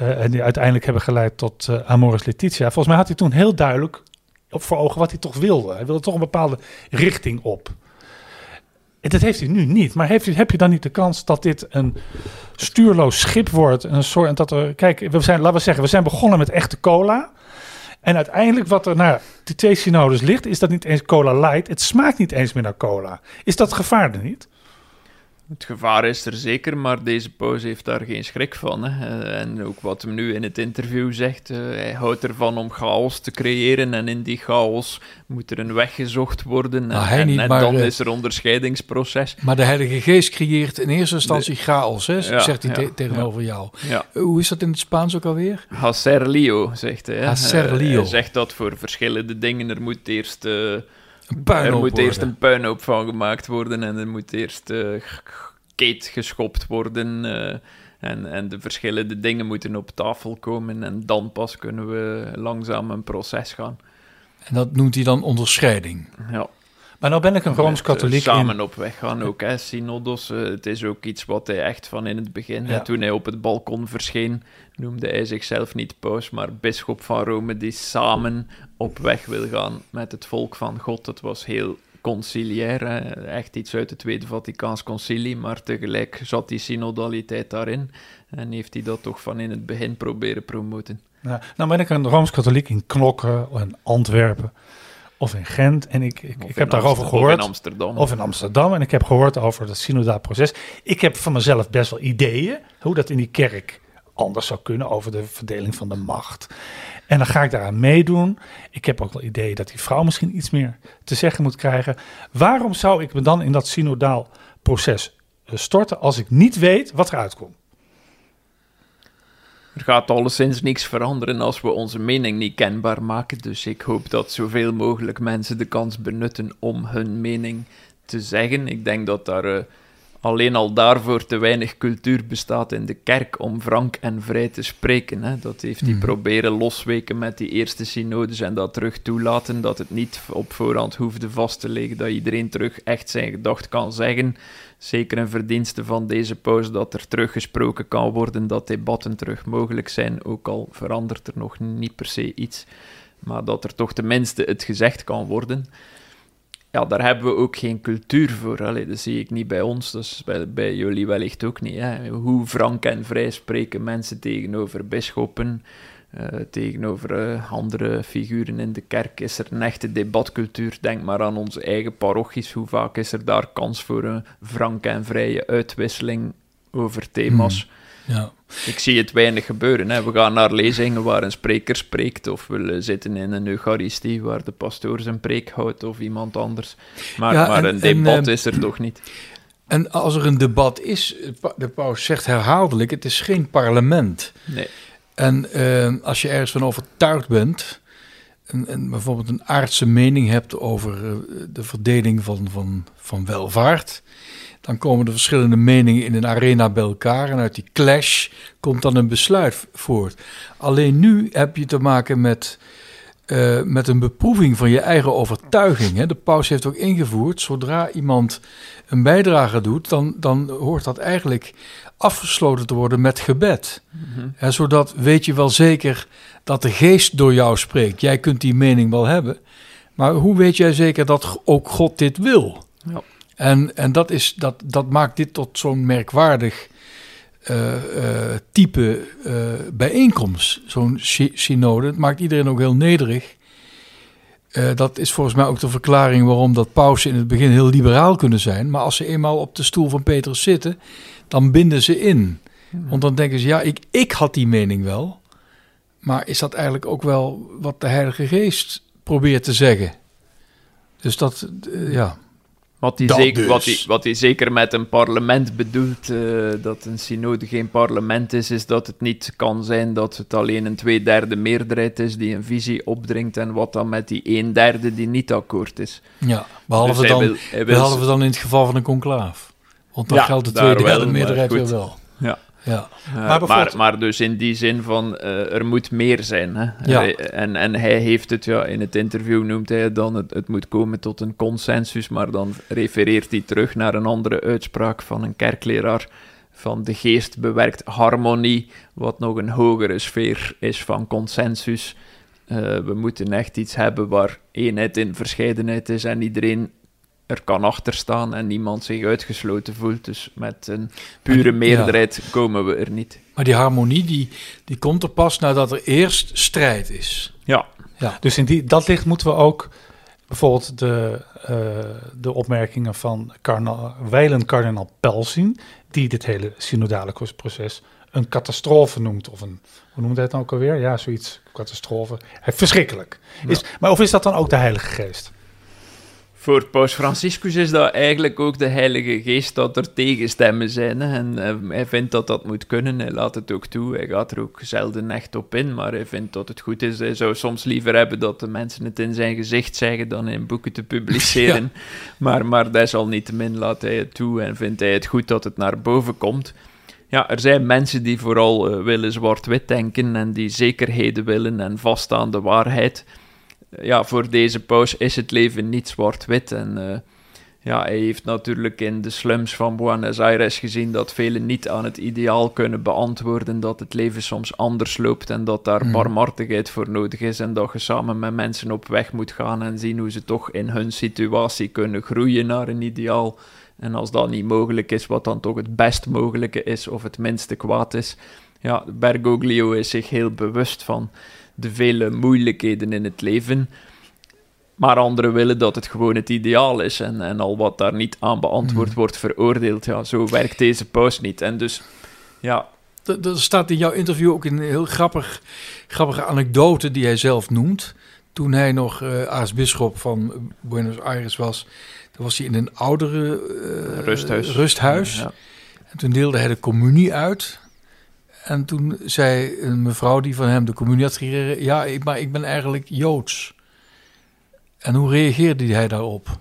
[SPEAKER 2] Uh, en die uiteindelijk hebben geleid tot uh, Amoris Letitia. Volgens mij had hij toen heel duidelijk op voor ogen wat hij toch wilde. Hij wilde toch een bepaalde richting op. Dat heeft hij nu niet. Maar heeft, heb je dan niet de kans dat dit een stuurloos schip wordt? Een soort, dat er, kijk, we zijn, laten we zeggen, we zijn begonnen met echte cola. En uiteindelijk wat er naar die twee synodes ligt, is dat niet eens cola light. Het smaakt niet eens meer naar cola. Is dat gevaar niet?
[SPEAKER 3] Het gevaar is er zeker, maar deze paus heeft daar geen schrik van. Hè. Eh, En ook wat hem nu in het interview zegt, eh, hij houdt ervan om chaos te creëren en in die chaos moet er een weg gezocht worden. En,
[SPEAKER 1] Nou, hij
[SPEAKER 3] en-
[SPEAKER 1] niet,
[SPEAKER 3] en
[SPEAKER 1] maar,
[SPEAKER 3] dan
[SPEAKER 1] eh,
[SPEAKER 3] is er onderscheidingsproces.
[SPEAKER 1] Maar de Heilige Geest creëert in eerste instantie chaos, hè?
[SPEAKER 3] Ja,
[SPEAKER 1] zegt hij
[SPEAKER 3] ja,
[SPEAKER 1] te- tegenover jou. Hoe is dat in het Spaans ook alweer?
[SPEAKER 3] Hacer lío, zegt hij.
[SPEAKER 1] Hacer.
[SPEAKER 3] Hij zegt dat voor verschillende dingen er moet eerst... eh,
[SPEAKER 1] Een puinhoop
[SPEAKER 3] er moet
[SPEAKER 1] worden.
[SPEAKER 3] eerst een puinhoop van gemaakt worden en er moet eerst eh, g- g- keet geschopt worden. eh, en, en de verschillende dingen moeten op tafel komen en dan pas kunnen we langzaam een proces gaan.
[SPEAKER 1] En dat noemt hij dan onderscheiding.
[SPEAKER 3] Ja.
[SPEAKER 2] Maar nou ben ik een
[SPEAKER 3] Met, eh,
[SPEAKER 2] Rooms-Katholiek
[SPEAKER 3] Samen
[SPEAKER 2] in...
[SPEAKER 3] op weg gaan ook, hè, synodos. eh, het is ook iets wat hij echt van in het begin, hè, toen hij op het balkon verscheen, noemde hij zichzelf niet paus, maar bisschop van Rome, die samen op weg wil gaan met het volk van God. Het was heel conciliair, hè, echt iets uit het Tweede Vaticaans Concilie, maar tegelijk zat die synodaliteit daarin en heeft hij dat toch van in het begin proberen promoten.
[SPEAKER 2] Ja, nou ben ik een Rooms-Katholiek in Knokken, of in Antwerpen of in Gent. En ik, ik, heb daarover gehoord.
[SPEAKER 3] Of in Amsterdam.
[SPEAKER 2] Of in Amsterdam. En ik heb gehoord over het synodaal proces. Ik heb van mezelf best wel ideeën hoe dat in die kerk anders zou kunnen over de verdeling van de macht. En dan ga ik daaraan meedoen. Ik heb ook wel ideeën dat die vrouw misschien iets meer te zeggen moet krijgen. Waarom zou ik me dan in dat synodaal proces eh, storten als ik niet weet wat eruit komt?
[SPEAKER 3] Er gaat alleszins niks veranderen als we onze mening niet kenbaar maken. Dus ik hoop dat zoveel mogelijk mensen de kans benutten om hun mening te zeggen. Ik denk dat daar eh, alleen al daarvoor te weinig cultuur bestaat in de kerk om frank en vrij te spreken. Hè. Dat heeft hij
[SPEAKER 1] Mhm.
[SPEAKER 3] proberen losweken met die eerste synodes en dat terug toelaten. Dat het niet op voorhand hoefde vast te liggen. Dat iedereen terug echt zijn gedacht kan zeggen. Zeker een verdienste van deze pauze dat er teruggesproken kan worden, dat debatten terug mogelijk zijn, ook al verandert er nog niet per se iets, maar dat er toch tenminste het gezegd kan worden. Ja, daar hebben we ook geen cultuur voor. Allee, dat zie ik niet bij ons, bij, bij jullie wellicht ook niet. Hè. Hoe frank en vrij spreken mensen tegenover bisschoppen, eh, tegenover eh, andere figuren in de kerk? Is er een echte debatcultuur? Denk maar aan onze eigen parochies. Hoe vaak is er daar kans voor een franke en vrije uitwisseling over thema's?
[SPEAKER 1] Ja.
[SPEAKER 3] Ik zie het weinig gebeuren. Hè. We gaan naar lezingen waar een spreker spreekt, of we zitten in een Eucharistie waar de pastoor zijn preek houdt, of iemand anders. Maar,
[SPEAKER 1] Ja,
[SPEAKER 3] maar
[SPEAKER 1] en-
[SPEAKER 3] een
[SPEAKER 1] en,
[SPEAKER 3] debat
[SPEAKER 1] eh,
[SPEAKER 3] is er toch niet.
[SPEAKER 1] En als er een debat is, de paus zegt herhaaldelijk, het is geen parlement.
[SPEAKER 3] Nee.
[SPEAKER 1] En eh, als je ergens van overtuigd bent, en, en bijvoorbeeld een aardse mening hebt over eh, de verdeling van, van, van welvaart, dan komen de verschillende meningen in een arena bij elkaar en uit die clash komt dan een besluit voort. Alleen nu heb je te maken met, eh, met een beproeving van je eigen overtuiging. Hè. De paus heeft ook ingevoerd, zodra iemand een bijdrage doet, dan, dan hoort dat eigenlijk afgesloten te worden met gebed.
[SPEAKER 3] Mhm.
[SPEAKER 1] Zodat weet je wel zeker dat de geest door jou spreekt. Jij kunt die mening wel hebben, maar hoe weet jij zeker dat ook God dit wil?
[SPEAKER 3] Ja.
[SPEAKER 1] En, en dat, is, dat, dat maakt dit tot zo'n merkwaardig eh, eh, type eh, bijeenkomst, zo'n sy- synode. Het maakt iedereen ook heel nederig. Dat is volgens mij ook de verklaring waarom dat pausen in het begin heel liberaal kunnen zijn. Maar als ze eenmaal op de stoel van Petrus zitten, dan binden ze in. Want dan denken ze, ja, ik, ik had die mening wel. Maar is dat eigenlijk ook wel wat de Heilige Geest probeert te zeggen? Dus dat, eh, ja.
[SPEAKER 3] Wat hij, zeker,
[SPEAKER 1] dus.
[SPEAKER 3] wat, hij, wat zeker met een parlement bedoelt, eh, dat een synode geen parlement is, is dat het niet kan zijn dat het alleen een tweederde meerderheid is die een visie opdringt en wat dan met die een derde die niet akkoord is.
[SPEAKER 1] ja. Behalve,
[SPEAKER 3] Dus
[SPEAKER 1] dan,
[SPEAKER 3] wil- hij wil-
[SPEAKER 1] behalve dan in het geval van een conclaaf. Want dan
[SPEAKER 3] Ja,
[SPEAKER 1] geldt de tweede
[SPEAKER 3] wel, maar
[SPEAKER 1] meerderheid weer wel.
[SPEAKER 3] Ja.
[SPEAKER 1] Ja.
[SPEAKER 3] Eh,
[SPEAKER 2] Maar
[SPEAKER 3] maar,
[SPEAKER 2] bijvoorbeeld-
[SPEAKER 3] maar, dus in die zin van, eh, er moet meer zijn. Hè?
[SPEAKER 1] Ja.
[SPEAKER 3] En, en hij heeft het, ja, in het interview noemt hij het dan, het, het moet komen tot een consensus, maar dan refereert hij terug naar een andere uitspraak van een kerkleraar, van de geest bewerkt harmonie, wat nog een hogere sfeer is van consensus. Eh, we moeten echt iets hebben waar eenheid in verscheidenheid is en iedereen er kan achter staan en niemand zich uitgesloten voelt. Dus met een pure
[SPEAKER 1] Ja.
[SPEAKER 3] meerderheid komen we er niet.
[SPEAKER 1] Maar die harmonie die, die komt er pas nadat er eerst strijd is.
[SPEAKER 3] Ja,
[SPEAKER 2] Dus in die, dat licht moeten we ook bijvoorbeeld de, uh, de opmerkingen van kardinaal, wijlen kardinaal Pelsin, die dit hele synodale proces een catastrofe noemt. Of een, hoe noemt hij het nou ook alweer? Ja, zoiets, catastrofe. Verschrikkelijk. Is, maar of is dat dan ook de Heilige Geest?
[SPEAKER 3] Voor Paus Franciscus is dat eigenlijk ook de Heilige Geest dat er tegenstemmen zijn. En eh, hij vindt dat dat moet kunnen, hij laat het ook toe. Hij gaat er ook zelden echt op in, maar hij vindt dat het goed is. Hij zou soms liever hebben dat de mensen het in zijn gezicht zeggen dan in boeken te publiceren. Maar, maar desalniettemin laat hij het toe en vindt hij het goed dat het naar boven komt. Ja, er zijn mensen die vooral uh, willen zwart-wit denken en die zekerheden willen en vaststaan de waarheid ja, voor deze paus is het leven niet zwart-wit. En uh, ja, hij heeft natuurlijk in de slums van Buenos Aires gezien dat velen niet aan het ideaal kunnen beantwoorden, dat het leven soms anders loopt en dat daar mm. barmhartigheid voor nodig is en dat je samen met mensen op weg moet gaan en zien hoe ze toch in hun situatie kunnen groeien naar een ideaal. En als dat niet mogelijk is, wat dan toch het best mogelijke is of het minste kwaad is. Ja, Bergoglio is zich heel bewust van de vele moeilijkheden in het leven. Maar anderen willen dat het gewoon het ideaal is en, en al wat daar niet aan beantwoord hmm. wordt veroordeeld. Ja, zo werkt deze paus niet. En dus, ja...
[SPEAKER 1] Er staat in jouw interview ook een heel grappig, grappige anekdote die hij zelf noemt. Toen hij nog uh, aartsbisschop van Buenos Aires was, was hij in een oudere
[SPEAKER 3] uh, rusthuis.
[SPEAKER 1] rusthuis. Ja. En toen deelde hij de communie uit. En toen zei een mevrouw die van hem de communie had gekregen... ja, ik, maar ik ben eigenlijk Joods. En hoe reageerde hij daarop?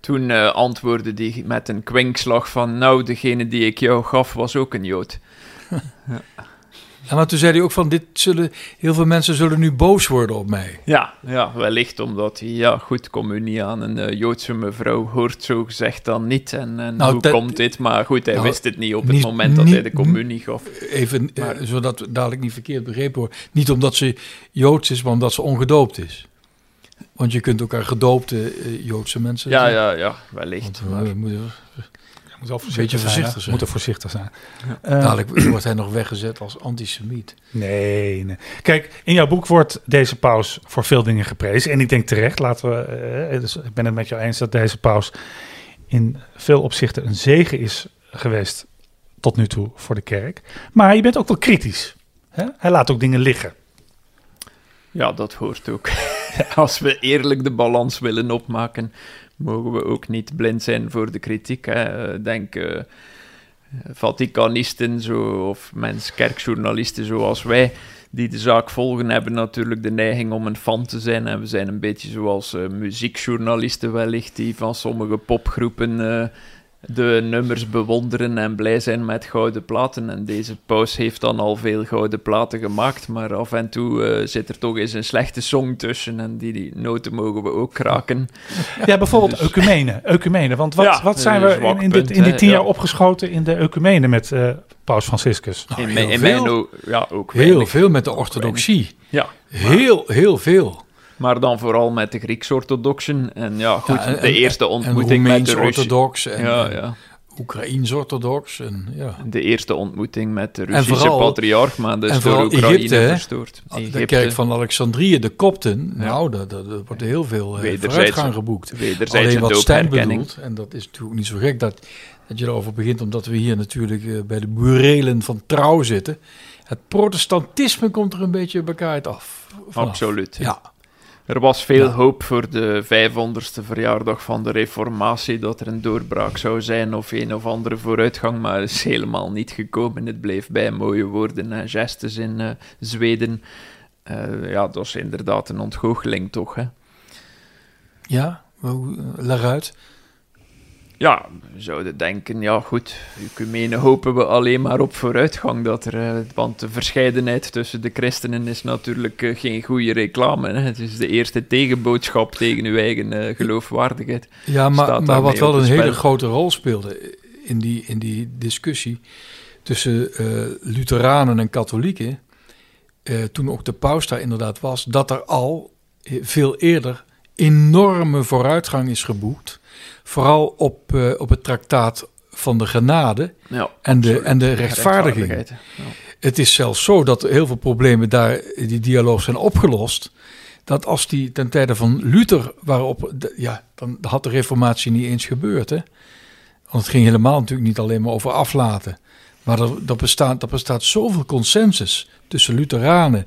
[SPEAKER 3] Toen uh, antwoordde hij met een kwinkslag van... nou, degene die ik jou gaf was ook een Jood.
[SPEAKER 1] ja. En maar toen zei hij ook van, dit zullen, heel veel mensen zullen nu boos worden op mij.
[SPEAKER 3] Ja, ja wellicht omdat hij, ja goed, communie aan een uh, Joodse mevrouw hoort zo gezegd dan niet. En, en nou, hoe komt dit? Maar goed, hij nou, wist het niet op het moment dat hij de communie gaf.
[SPEAKER 1] Even, eh, maar, zodat dadelijk niet verkeerd begrepen wordt. Niet omdat ze Joods is, maar omdat ze ongedoopt is. Want je kunt elkaar gedoopte uh, Joodse mensen
[SPEAKER 3] Ja, ja, ja, wellicht.
[SPEAKER 1] Want, maar... moet, moet wel voorzichtig beetje voorzichtig zijn.
[SPEAKER 2] Moet er voorzichtig zijn.
[SPEAKER 1] Ja. Uh, Dadelijk wordt hij nog weggezet als antisemiet.
[SPEAKER 2] Nee, nee. Kijk, in jouw boek wordt deze paus voor veel dingen geprezen. En ik denk terecht, laten we, uh, dus ik ben het met jou eens dat deze paus in veel opzichten een zegen is geweest tot nu toe voor de kerk. Maar je bent ook wel kritisch. Hè? Hij laat ook dingen liggen.
[SPEAKER 3] Ja, dat hoort ook. Als we eerlijk de balans willen opmaken, mogen we ook niet blind zijn voor de kritiek. Denk uh, Vaticanisten zo, of mens, kerkjournalisten zoals wij, die de zaak volgen, hebben natuurlijk de neiging om een fan te zijn. En we zijn een beetje zoals uh, muziekjournalisten wellicht, die van sommige popgroepen uh, de nummers bewonderen en blij zijn met gouden platen. En deze paus heeft dan al veel gouden platen gemaakt, maar af en toe uh, zit er toch eens een slechte song tussen en die, die noten mogen we ook kraken.
[SPEAKER 2] Ja, bijvoorbeeld dus... ecumene, ecumene. Want wat, ja, wat zijn we in, in, dit, in die tien jaar opgeschoten in de ecumene met uh, paus Franciscus?
[SPEAKER 3] Nou, in, in mijn ja, ook
[SPEAKER 1] Heel veel met de orthodoxie. Ja. Heel, heel veel
[SPEAKER 3] maar dan vooral met de Grieks-orthodoxen. En ja, goed, de eerste ontmoeting met de
[SPEAKER 1] orthodox en, ja, ja. Oekraïens-orthodox. En, ja.
[SPEAKER 3] De eerste ontmoeting met de Russische vooral, patriarch, maar dus door Oekraïne Egypte, verstoord.
[SPEAKER 1] Egypte. De kerk van Alexandrië, de Kopten, nou, daar, daar, wordt heel veel uh, vooruitgang geboekt. Alleen wat Stijn bedoelt, en dat is natuurlijk niet zo gek dat, dat je erover begint, omdat we hier natuurlijk uh, bij de burelen van trouw zitten. Het protestantisme komt er een beetje bij af.
[SPEAKER 3] Absoluut. Ja. Er was veel hoop voor de 500ste verjaardag van de Reformatie dat er een doorbraak zou zijn of een of andere vooruitgang, maar het is helemaal niet gekomen. Het bleef bij mooie woorden en gestes in uh, Zweden. Uh, ja, dat is inderdaad een ontgoocheling toch, hè?
[SPEAKER 1] Ja, leg uit
[SPEAKER 3] ja, we zouden denken, ja goed, ecumene hopen we alleen maar op vooruitgang. Dat er, uh, want de verscheidenheid tussen de christenen is natuurlijk uh, geen goede reclame. Hè? Het is de eerste tegenboodschap tegen uw eigen uh, geloofwaardigheid.
[SPEAKER 1] Ja, maar, maar wat wel een hele grote rol speelde in die, in die discussie tussen Lutheranen en katholieken, toen ook de paus daar inderdaad was, dat er al veel eerder enorme vooruitgang is geboekt vooral op, uh, op het traktaat van de genade ja, en, de, en de rechtvaardiging. Ja. Het is zelfs zo dat heel veel problemen daar, die dialoog zijn opgelost dat als die ten tijde van Luther waarop, ja, dan had de reformatie niet eens gebeurd, hè. Want het ging helemaal natuurlijk niet alleen maar over aflaten. Maar er, er, bestaat, er bestaat zoveel consensus tussen Lutheranen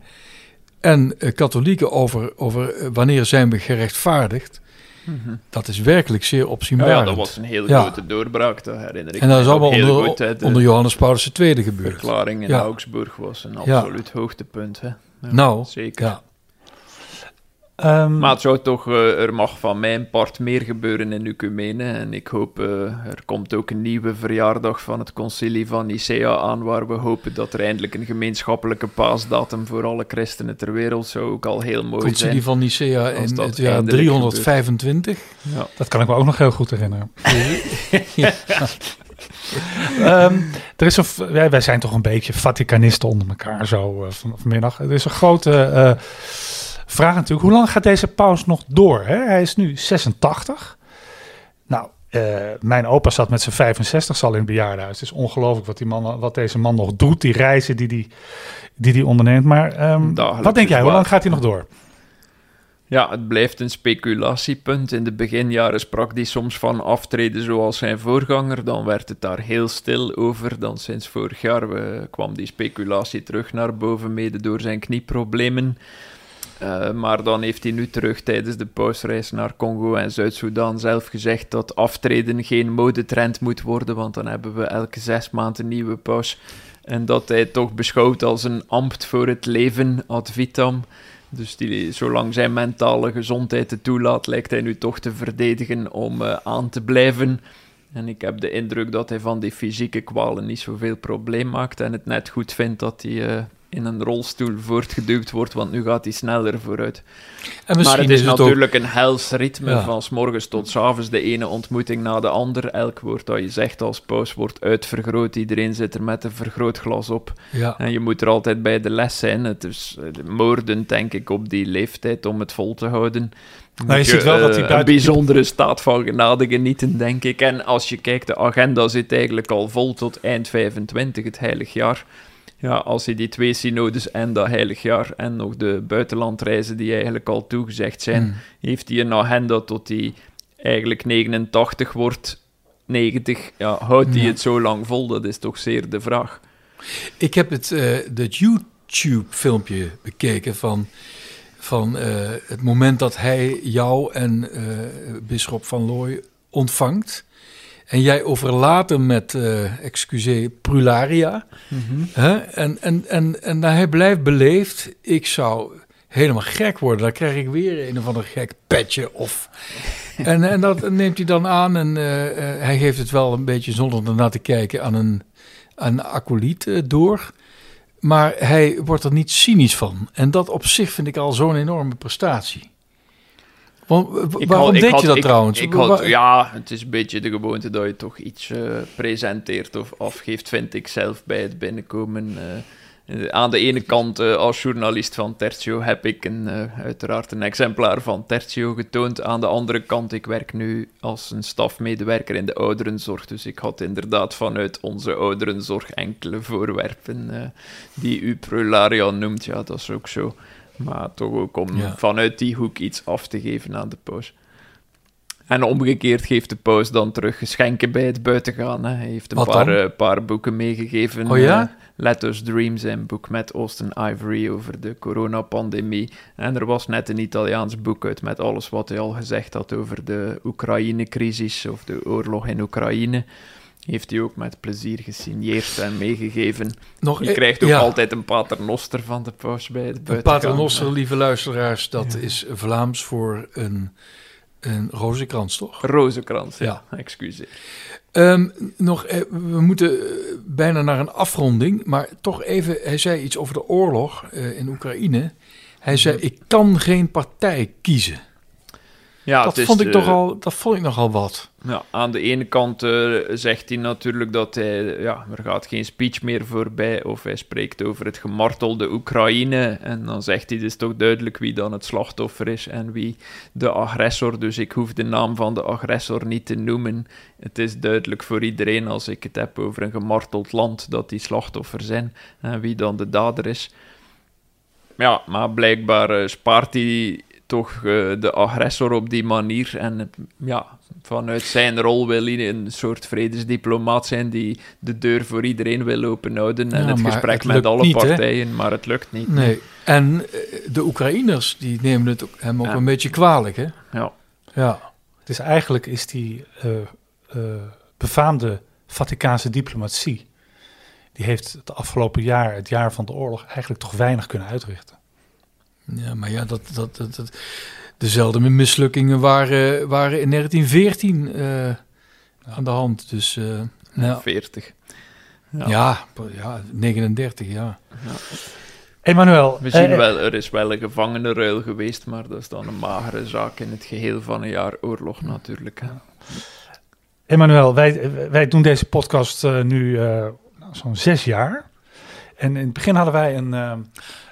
[SPEAKER 1] en eh, katholieken over, over eh, wanneer zijn we gerechtvaardigd. Dat is werkelijk zeer opzienbarend.
[SPEAKER 3] ja, dat was een heel
[SPEAKER 1] Ja.
[SPEAKER 3] grote doorbraak, dat herinner ik
[SPEAKER 1] en dat is allemaal onder,
[SPEAKER 3] goed. hè. De
[SPEAKER 1] onder Johannes Paulus II gebeurd.
[SPEAKER 3] verklaring in. Augsburg was een absoluut hoogtepunt. Hè.
[SPEAKER 1] Nou,
[SPEAKER 3] zeker.
[SPEAKER 1] Ja.
[SPEAKER 2] Ehm,
[SPEAKER 3] Maar het zou toch, eh, er mag van mijn part meer gebeuren in Ecumene. En ik hoop, eh, er komt ook een nieuwe verjaardag van het concilie van Nicea aan, waar we hopen dat er eindelijk een gemeenschappelijke paasdatum voor alle christenen ter wereld zou ook al heel mooi
[SPEAKER 1] Concilie
[SPEAKER 3] zijn.
[SPEAKER 1] van Nicea in het jaar
[SPEAKER 3] eindelijk
[SPEAKER 1] 325.
[SPEAKER 3] Ja.
[SPEAKER 2] dat kan ik me ook nog heel goed herinneren. Ehm, er is een, wij, wij zijn toch een beetje Vaticanisten onder elkaar zo eh, van, vanmiddag. Er is een grote vraag natuurlijk. Hoe lang gaat deze paus nog door? Hè? Hij is nu 86. Nou, eh, mijn opa zat met zijn 65 al in het bejaardenhuis. Het is ongelooflijk wat, die man, wat deze man nog doet. Die reizen die hij die, die onderneemt. Maar ehm, wat denk jij? Hoe lang gaat hij nog door?
[SPEAKER 3] Ja, het blijft een speculatiepunt. In de beginjaren sprak hij soms van aftreden zoals zijn voorganger. Dan werd het daar heel stil over. Dan sinds vorig jaar eh, kwam die speculatie terug naar boven, mede door zijn knieproblemen. Eh, maar dan heeft hij nu terug tijdens de pausreis naar Congo en Zuid-Soedan zelf gezegd dat aftreden geen modetrend moet worden, want dan hebben we elke zes maanden een nieuwe paus. En dat hij toch beschouwt als een ambt voor het leven ad vitam. Dus die, zolang zijn mentale gezondheid het toelaat, lijkt hij nu toch te verdedigen om eh, aan te blijven. En ik heb de indruk dat hij van die fysieke kwalen niet zoveel probleem maakt en het net goed vindt dat hij eh, in een rolstoel voortgeduwd wordt, want nu gaat hij sneller vooruit.
[SPEAKER 1] En
[SPEAKER 3] Maar het is,
[SPEAKER 1] het ook-
[SPEAKER 3] natuurlijk een hels ritme
[SPEAKER 1] Ja.
[SPEAKER 3] van s morgens tot s avonds, de ene ontmoeting na de ander. Elk woord dat je zegt als paus wordt uitvergroot. Iedereen zit er met een vergrootglas op.
[SPEAKER 1] ja.
[SPEAKER 3] En je moet er altijd bij de les zijn. Het is eh, moordend, denk ik, op die leeftijd om het vol te houden.
[SPEAKER 2] Nou, je
[SPEAKER 3] Moet
[SPEAKER 2] ziet wel dat
[SPEAKER 3] eh,
[SPEAKER 2] hij
[SPEAKER 3] een bijzondere staat van genade genieten, denk ik. En als je kijkt, de agenda zit eigenlijk al vol tot eind 25, het heilig jaar. Ja, als hij die twee synodes en dat heilig jaar en nog de buitenlandreizen die eigenlijk al toegezegd zijn,
[SPEAKER 1] Hmm.
[SPEAKER 3] heeft hij een agenda tot hij eigenlijk 89 wordt, 90. Ja, houdt hij
[SPEAKER 1] Ja.
[SPEAKER 3] het zo lang vol? Dat is toch zeer de vraag.
[SPEAKER 1] Ik heb het, dat YouTube-filmpje bekeken van, van eh, het moment dat hij jou en eh Bisschop van Looy ontvangt. En jij overlaat hem met, eh excuseer, prularia. Hè? En, en, en, en hij blijft beleefd. Ik zou helemaal gek worden. Dan krijg ik weer een of ander gek petje. Of... en, en dat neemt hij dan aan. En eh, eh, hij geeft het wel een beetje zonder ernaar te kijken aan een, aan een acolyt eh, door. Maar hij wordt er niet cynisch van. En dat op zich vind ik al zo'n enorme prestatie. Want, w-
[SPEAKER 3] Ik
[SPEAKER 1] waarom
[SPEAKER 3] had-
[SPEAKER 1] deed
[SPEAKER 3] had-
[SPEAKER 1] je dat
[SPEAKER 3] ik-
[SPEAKER 1] trouwens?
[SPEAKER 3] Ik had, ja, het is een beetje de gewoonte dat je toch iets eh, presenteert of afgeeft, vind ik zelf bij het binnenkomen. eh. Eh, aan de ene kant, als journalist van Tertio, heb ik een, uiteraard een exemplaar van Tertio getoond. Aan de andere kant, ik werk nu als een stafmedewerker in de ouderenzorg. Dus ik had inderdaad vanuit onze ouderenzorg enkele voorwerpen die u Prularia noemt. Ja, dat is ook zo. Maar toch ook om
[SPEAKER 1] Ja.
[SPEAKER 3] vanuit die hoek iets af te geven aan de paus. En omgekeerd geeft de paus dan terug geschenken bij het buitengaan. Hè. Hij heeft een paar, eh, paar boeken meegegeven.
[SPEAKER 1] Oh ja?
[SPEAKER 3] Eh, Let Us Dream, zijn boek met Austin Ivory over de coronapandemie. En er was net een Italiaans boek uit met alles wat hij al gezegd had over de Oekraïne-crisis of de oorlog in Oekraïne. Heeft hij ook met plezier gesigneerd en meegegeven.
[SPEAKER 1] nog,
[SPEAKER 3] Je
[SPEAKER 1] eh,
[SPEAKER 3] krijgt ook
[SPEAKER 1] ja.
[SPEAKER 3] altijd een paternoster van de paus bij het
[SPEAKER 1] Een
[SPEAKER 3] buitengaan.
[SPEAKER 1] paternoster, lieve luisteraars, dat is Vlaams voor een, een rozenkrans, toch?
[SPEAKER 3] Rozenkrans, ja.
[SPEAKER 1] Ja.
[SPEAKER 3] Excuseer.
[SPEAKER 1] Ehm, nog, eh, we moeten eh, bijna naar een afronding, maar toch even, hij zei iets over de oorlog eh, in Oekraïne. Hij zei, ik kan geen partij kiezen.
[SPEAKER 3] Ja,
[SPEAKER 1] dat, vond ik
[SPEAKER 3] eh,
[SPEAKER 1] nogal, dat vond ik nogal wat.
[SPEAKER 3] Ja, aan de ene kant eh, zegt hij natuurlijk dat hij, ja, er gaat geen speech meer voorbij, of hij spreekt over het gemartelde Oekraïne, en dan zegt hij dus toch duidelijk wie dan het slachtoffer is en wie de agressor, dus ik hoef de naam van de agressor niet te noemen. Het is duidelijk voor iedereen als ik het heb over een gemarteld land, dat die slachtoffer zijn, en wie dan de dader is. Ja, maar blijkbaar eh, spaart hij toch eh, de agressor op die manier. En ja, vanuit zijn rol wil hij een soort vredesdiplomaat zijn die de deur voor iedereen wil openhouden en
[SPEAKER 1] Ja,
[SPEAKER 3] het gesprek
[SPEAKER 1] het
[SPEAKER 3] met alle
[SPEAKER 1] niet, hè?
[SPEAKER 3] partijen, maar het lukt niet.
[SPEAKER 1] Nee. En eh, de Oekraïners, die nemen het hem ook
[SPEAKER 3] Ja.
[SPEAKER 1] een beetje kwalijk, hè?
[SPEAKER 3] Ja.
[SPEAKER 1] Ja.
[SPEAKER 2] Dus eigenlijk is die eh, befaamde Vaticaanse diplomatie, die heeft het afgelopen jaar, het jaar van de oorlog, eigenlijk toch weinig kunnen uitrichten.
[SPEAKER 1] Ja, maar ja, dat, dat, dat, dat- dezelfde mislukkingen waren, waren in 1914 eh, aan de hand. Dus eh, nou,
[SPEAKER 3] 40.
[SPEAKER 1] ja.
[SPEAKER 3] Ja.
[SPEAKER 1] Ja, 39, ja.
[SPEAKER 2] Emmanuel,
[SPEAKER 3] We zien
[SPEAKER 2] eh,
[SPEAKER 3] wel, er is wel een gevangenenruil geweest, maar dat is dan een magere zaak in het geheel van een jaar oorlog natuurlijk. Hè.
[SPEAKER 2] Emmanuel, wij, wij doen deze podcast eh, nu eh, nou, zo'n zes jaar. En in het begin hadden wij een, eh,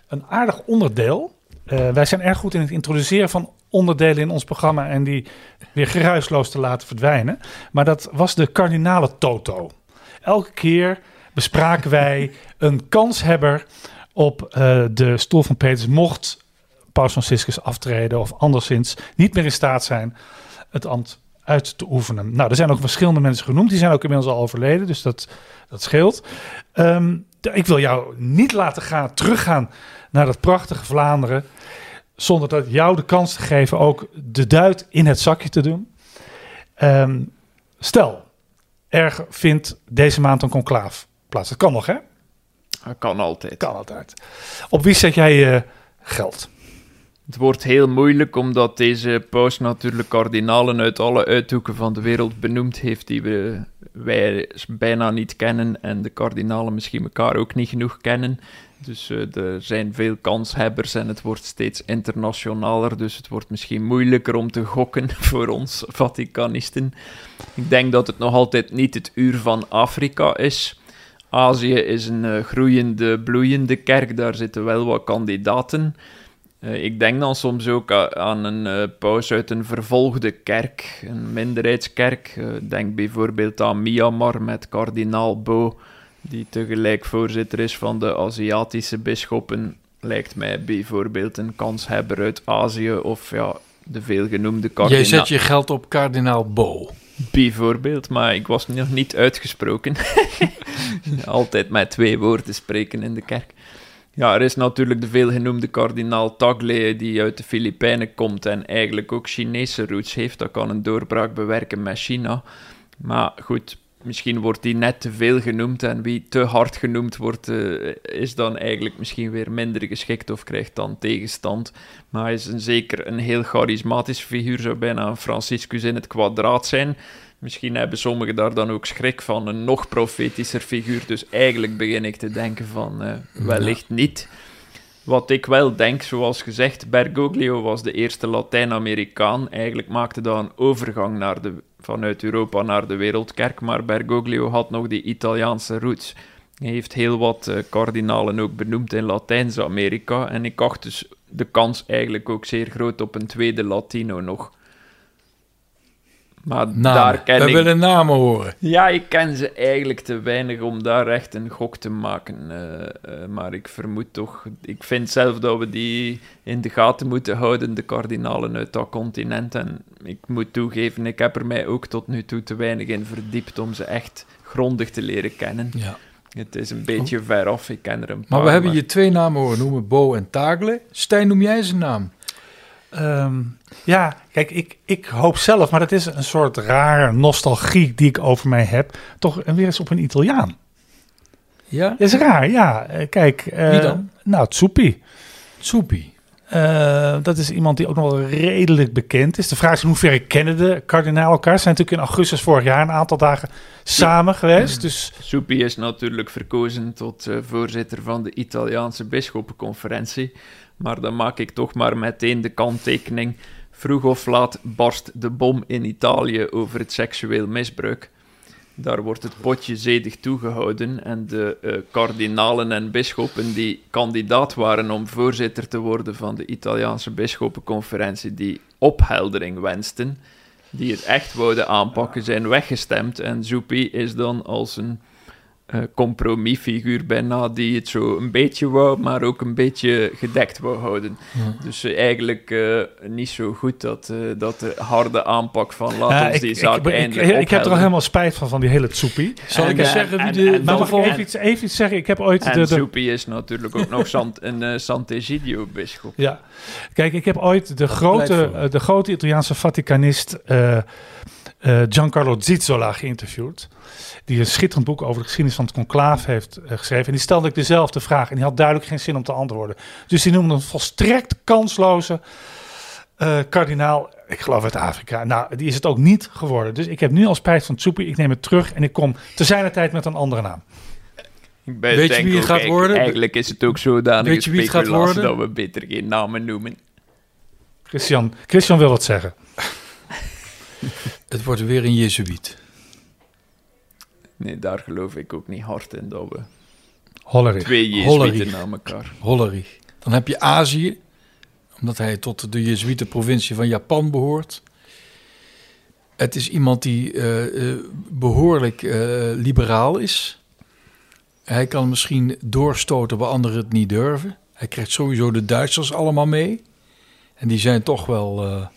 [SPEAKER 2] een aardig onderdeel. Eh, wij zijn erg goed in het introduceren van onderdelen in ons programma en die weer geruisloos te laten verdwijnen. Maar dat was de kardinale toto. Elke keer bespraken wij een kanshebber op eh, de stoel van Peters mocht Paus Franciscus aftreden of anderszins niet meer in staat zijn het ambt uit te oefenen. Nou, er zijn ook verschillende mensen genoemd. Die zijn ook inmiddels al overleden, dus dat, dat scheelt. De- ik wil jou niet laten gaan, teruggaan naar dat prachtige Vlaanderen... zonder dat jou de kans te geven ook de duit in het zakje te doen. Ehm, stel, er vindt deze maand een conclaaf plaats. Dat kan nog, hè?
[SPEAKER 3] Dat kan altijd.
[SPEAKER 2] Kan altijd. Op wie zet jij je geld?
[SPEAKER 3] Het wordt heel moeilijk omdat deze paus natuurlijk kardinalen uit alle uithoeken van de wereld benoemd heeft die we, wij bijna niet kennen en de kardinalen misschien elkaar ook niet genoeg kennen. Dus eh, er zijn veel kanshebbers en het wordt steeds internationaler, dus het wordt misschien moeilijker om te gokken voor ons Vaticanisten. Ik denk dat het nog altijd niet het uur van Afrika is. Azië is een eh, groeiende, bloeiende kerk, daar zitten wel wat kandidaten. Eh, ik denk dan soms ook a- aan een eh, paus uit een vervolgde kerk, een minderheidskerk. Eh, denk bijvoorbeeld aan Myanmar met kardinaal Bo, die tegelijk voorzitter is van de Aziatische bisschoppen. Lijkt mij bijvoorbeeld een kanshebber uit Azië of ja, de veelgenoemde
[SPEAKER 1] Jij
[SPEAKER 3] kardinaal.
[SPEAKER 1] zet je geld op kardinaal Bo.
[SPEAKER 3] Bijvoorbeeld, maar ik was nog niet uitgesproken. Altijd met twee woorden spreken in de kerk. Ja, er is natuurlijk de veelgenoemde kardinaal Tagle, die uit de Filipijnen komt en eigenlijk ook Chinese roots heeft. Dat kan een doorbraak bewerken met China. Maar goed, misschien wordt die net te veel genoemd en wie te hard genoemd wordt, eh, is dan eigenlijk misschien weer minder geschikt of krijgt dan tegenstand. Maar hij is een, zeker een heel charismatische figuur, zou bijna een Franciscus in het kwadraat zijn. Misschien hebben sommigen daar dan ook schrik van een nog profetischer figuur. Dus eigenlijk begin ik te denken van eh, wellicht niet. Wat ik wel denk, zoals gezegd, Bergoglio was de eerste Latijns-Amerikaan. Eigenlijk maakte dat een overgang naar de, vanuit Europa naar de wereldkerk. Maar Bergoglio had nog die Italiaanse roots. Hij heeft heel wat eh, kardinalen ook benoemd in Latijns-Amerika. En ik acht dus de kans eigenlijk ook zeer groot op een tweede Latino nog. Maar
[SPEAKER 1] Namen.
[SPEAKER 3] daar ken
[SPEAKER 1] We
[SPEAKER 3] ik...
[SPEAKER 1] willen namen horen.
[SPEAKER 3] Ja, ik ken ze eigenlijk te weinig om daar echt een gok te maken. eh, eh, maar ik vermoed toch... Ik vind zelf dat we die in de gaten moeten houden, de kardinalen uit dat continent. En ik moet toegeven, ik heb er mij ook tot nu toe te weinig in verdiept om ze echt grondig te leren kennen.
[SPEAKER 1] Ja.
[SPEAKER 3] Het is een beetje ver af, ik ken er een paar.
[SPEAKER 1] Maar we hebben je twee namen horen noemen, Bo en Tagle. Stijn, noem jij zijn naam?
[SPEAKER 2] Ehm, ja, kijk, ik, ik hoop zelf, maar dat is een soort rare nostalgie die ik over mij heb. Toch weer eens op een Italiaan.
[SPEAKER 1] Ja?
[SPEAKER 2] Dat is raar, ja. Eh, kijk. eh,
[SPEAKER 1] Wie dan?
[SPEAKER 2] Nou, Tsupi.
[SPEAKER 1] Soepie.
[SPEAKER 2] Eh, dat is iemand die ook nog wel redelijk bekend is. De vraag is in hoeverre kennen de kardinalen elkaar. Ze zijn natuurlijk in augustus vorig jaar een aantal dagen samen geweest. Dus
[SPEAKER 3] Soepie is natuurlijk verkozen tot eh, voorzitter van de Italiaanse bisschoppenconferentie. Maar dan maak ik toch maar meteen de kanttekening. Vroeg of laat barst de bom in Italië over het seksueel misbruik. Daar wordt het potje zedig toegehouden en de eh, kardinalen en bisschoppen die kandidaat waren om voorzitter te worden van de Italiaanse bisschoppenconferentie, die opheldering wensten, die het echt wouden aanpakken, zijn weggestemd. En Zuppi is dan als een compromisfiguur bijna, die het zo een beetje wou, maar ook een beetje gedekt wou houden.
[SPEAKER 1] Ja.
[SPEAKER 3] Dus eh, eigenlijk eh, niet zo goed dat, eh, dat de harde aanpak van laat
[SPEAKER 2] Ja,
[SPEAKER 3] ons
[SPEAKER 2] ik,
[SPEAKER 3] die
[SPEAKER 2] ik,
[SPEAKER 3] zaak
[SPEAKER 2] ik, ik,
[SPEAKER 3] eindelijk
[SPEAKER 2] ik heb er al helemaal spijt van, van die hele tsoepie.
[SPEAKER 1] Zal
[SPEAKER 3] En,
[SPEAKER 1] ik eens
[SPEAKER 3] eh,
[SPEAKER 1] zeggen wie
[SPEAKER 3] en-
[SPEAKER 1] de...
[SPEAKER 3] en
[SPEAKER 2] Maar mag ik
[SPEAKER 3] en-
[SPEAKER 2] even iets, even iets zeggen? Ik heb ooit
[SPEAKER 3] En
[SPEAKER 2] de, de,
[SPEAKER 3] Soepie is natuurlijk ook nog Sant, een eh Sant'Egidio-bisschop.
[SPEAKER 2] Ja, kijk, ik heb ooit de, grote, eh, de grote Italiaanse Vaticanist eh, eh, Giancarlo Zizzola geïnterviewd. Die een schitterend boek over de geschiedenis van het conclaaf heeft eh, geschreven. En die stelde ik dezelfde vraag en die had duidelijk geen zin om te antwoorden. Dus die noemde een volstrekt kansloze eh, kardinaal, ik geloof uit Afrika. Nou, die is het ook niet geworden. Dus ik heb nu al spijt van Tsoepi. Ik neem het terug en ik kom te zijner tijd met een andere naam.
[SPEAKER 3] Ik ben,
[SPEAKER 1] Weet je wie het gaat
[SPEAKER 3] eigenlijk-
[SPEAKER 1] worden?
[SPEAKER 3] Eigenlijk is het ook zodanig
[SPEAKER 1] Weet je wie het gaat worden?
[SPEAKER 3] dat we beter geen namen noemen.
[SPEAKER 2] Christian, Christian wil wat zeggen.
[SPEAKER 1] Het wordt weer een jezuïet.
[SPEAKER 3] Nee, daar geloof ik ook niet hard in dat we
[SPEAKER 2] Hollerig.
[SPEAKER 3] twee jezuïeten na elkaar.
[SPEAKER 1] Hollerig. Dan heb je Azië, omdat hij tot de Jezuïetenprovincie van Japan behoort. Het is iemand die eh, eh, behoorlijk eh, liberaal is. Hij kan misschien doorstoten waar anderen het niet durven. Hij krijgt sowieso de Duitsers allemaal mee. En die zijn toch wel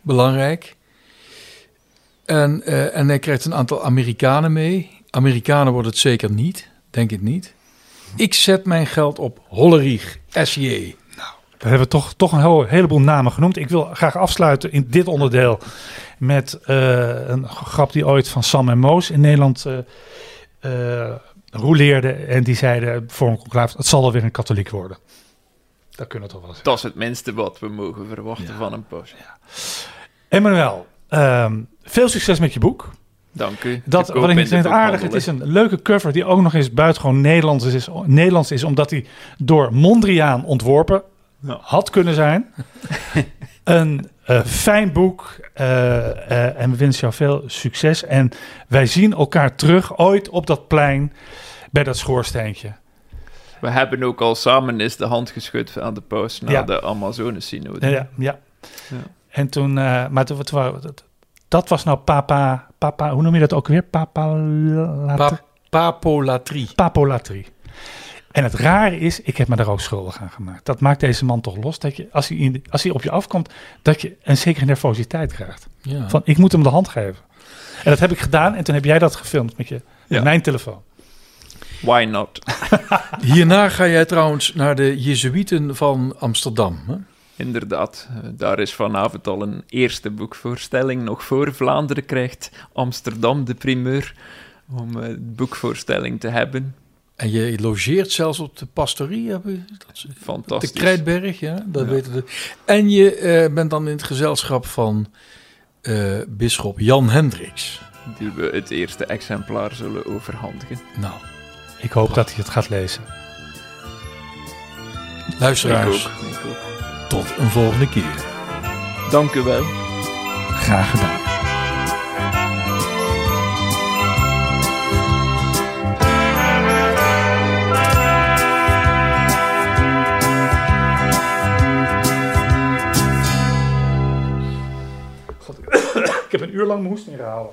[SPEAKER 1] belangrijk. En, eh, en hij krijgt een aantal Amerikanen mee. Amerikanen wordt het zeker niet, denk ik niet. Ik zet mijn geld op Hollerich, SJ.
[SPEAKER 2] We hebben toch, toch een heel, heleboel namen genoemd. Ik wil graag afsluiten in dit onderdeel met eh, een grap die ooit van Sam en Moos in Nederland eh eh, roleerde. En die zeiden voor een conclave, het zal wel weer een katholiek worden. Dat kunnen we toch wel zeggen.
[SPEAKER 3] Dat is het minste wat we mogen verwachten van een paus.
[SPEAKER 2] Emmanuel, ehm, veel succes met je boek.
[SPEAKER 3] Dank u.
[SPEAKER 2] Dat, wat ik vind aardig, het is een leuke cover die ook nog eens buitengewoon Nederlands is, Nederlands is omdat hij door Mondriaan ontworpen had kunnen zijn. een eh, fijn boek eh, eh, en we wensen jou veel succes. En wij zien elkaar terug ooit op dat plein bij dat schoorsteentje.
[SPEAKER 3] We hebben ook al samen eens de hand geschud aan de paus na
[SPEAKER 2] Ja.
[SPEAKER 3] de Amazone-synode.
[SPEAKER 2] Ja, ja, ja. En toen, maar toen, toen- dat, dat was nou papa, papa, hoe noem je dat ook weer? Papa,
[SPEAKER 1] Pa papolatrie.
[SPEAKER 2] papolatrie. En het rare is, ik heb me daar ook schuldig aan gemaakt. Dat maakt deze man toch los, dat je, als hij, in als hij op je afkomt, dat je een zekere nervositeit krijgt.
[SPEAKER 1] Ja.
[SPEAKER 2] Van, ik moet hem de hand geven. En dat heb ik gedaan en toen heb jij dat gefilmd met, je, met mijn telefoon.
[SPEAKER 3] Why not?
[SPEAKER 1] Hierna ga jij trouwens naar de Jezuïeten van Amsterdam. Hè?
[SPEAKER 3] Inderdaad, eh, daar is vanavond al een eerste boekvoorstelling. Nog voor Vlaanderen krijgt Amsterdam de primeur om eh, boekvoorstelling te hebben.
[SPEAKER 1] En je logeert zelfs op de pastorie, heb je- dat is- de
[SPEAKER 3] Fantastisch.
[SPEAKER 1] Krijtberg, ja, dat
[SPEAKER 3] Ja.
[SPEAKER 1] weten we. En je eh, bent dan in het gezelschap van eh bisschop Jan Hendricks.
[SPEAKER 3] Die we het eerste exemplaar zullen overhandigen.
[SPEAKER 1] Nou,
[SPEAKER 2] Ik hoop dat hij het gaat lezen.
[SPEAKER 3] Ik
[SPEAKER 1] luisteraars,
[SPEAKER 3] ook, ik ook.
[SPEAKER 1] Tot een volgende keer.
[SPEAKER 3] Dank u wel.
[SPEAKER 2] Graag gedaan. God, ik heb een uur lang mijn hoest ingehouden.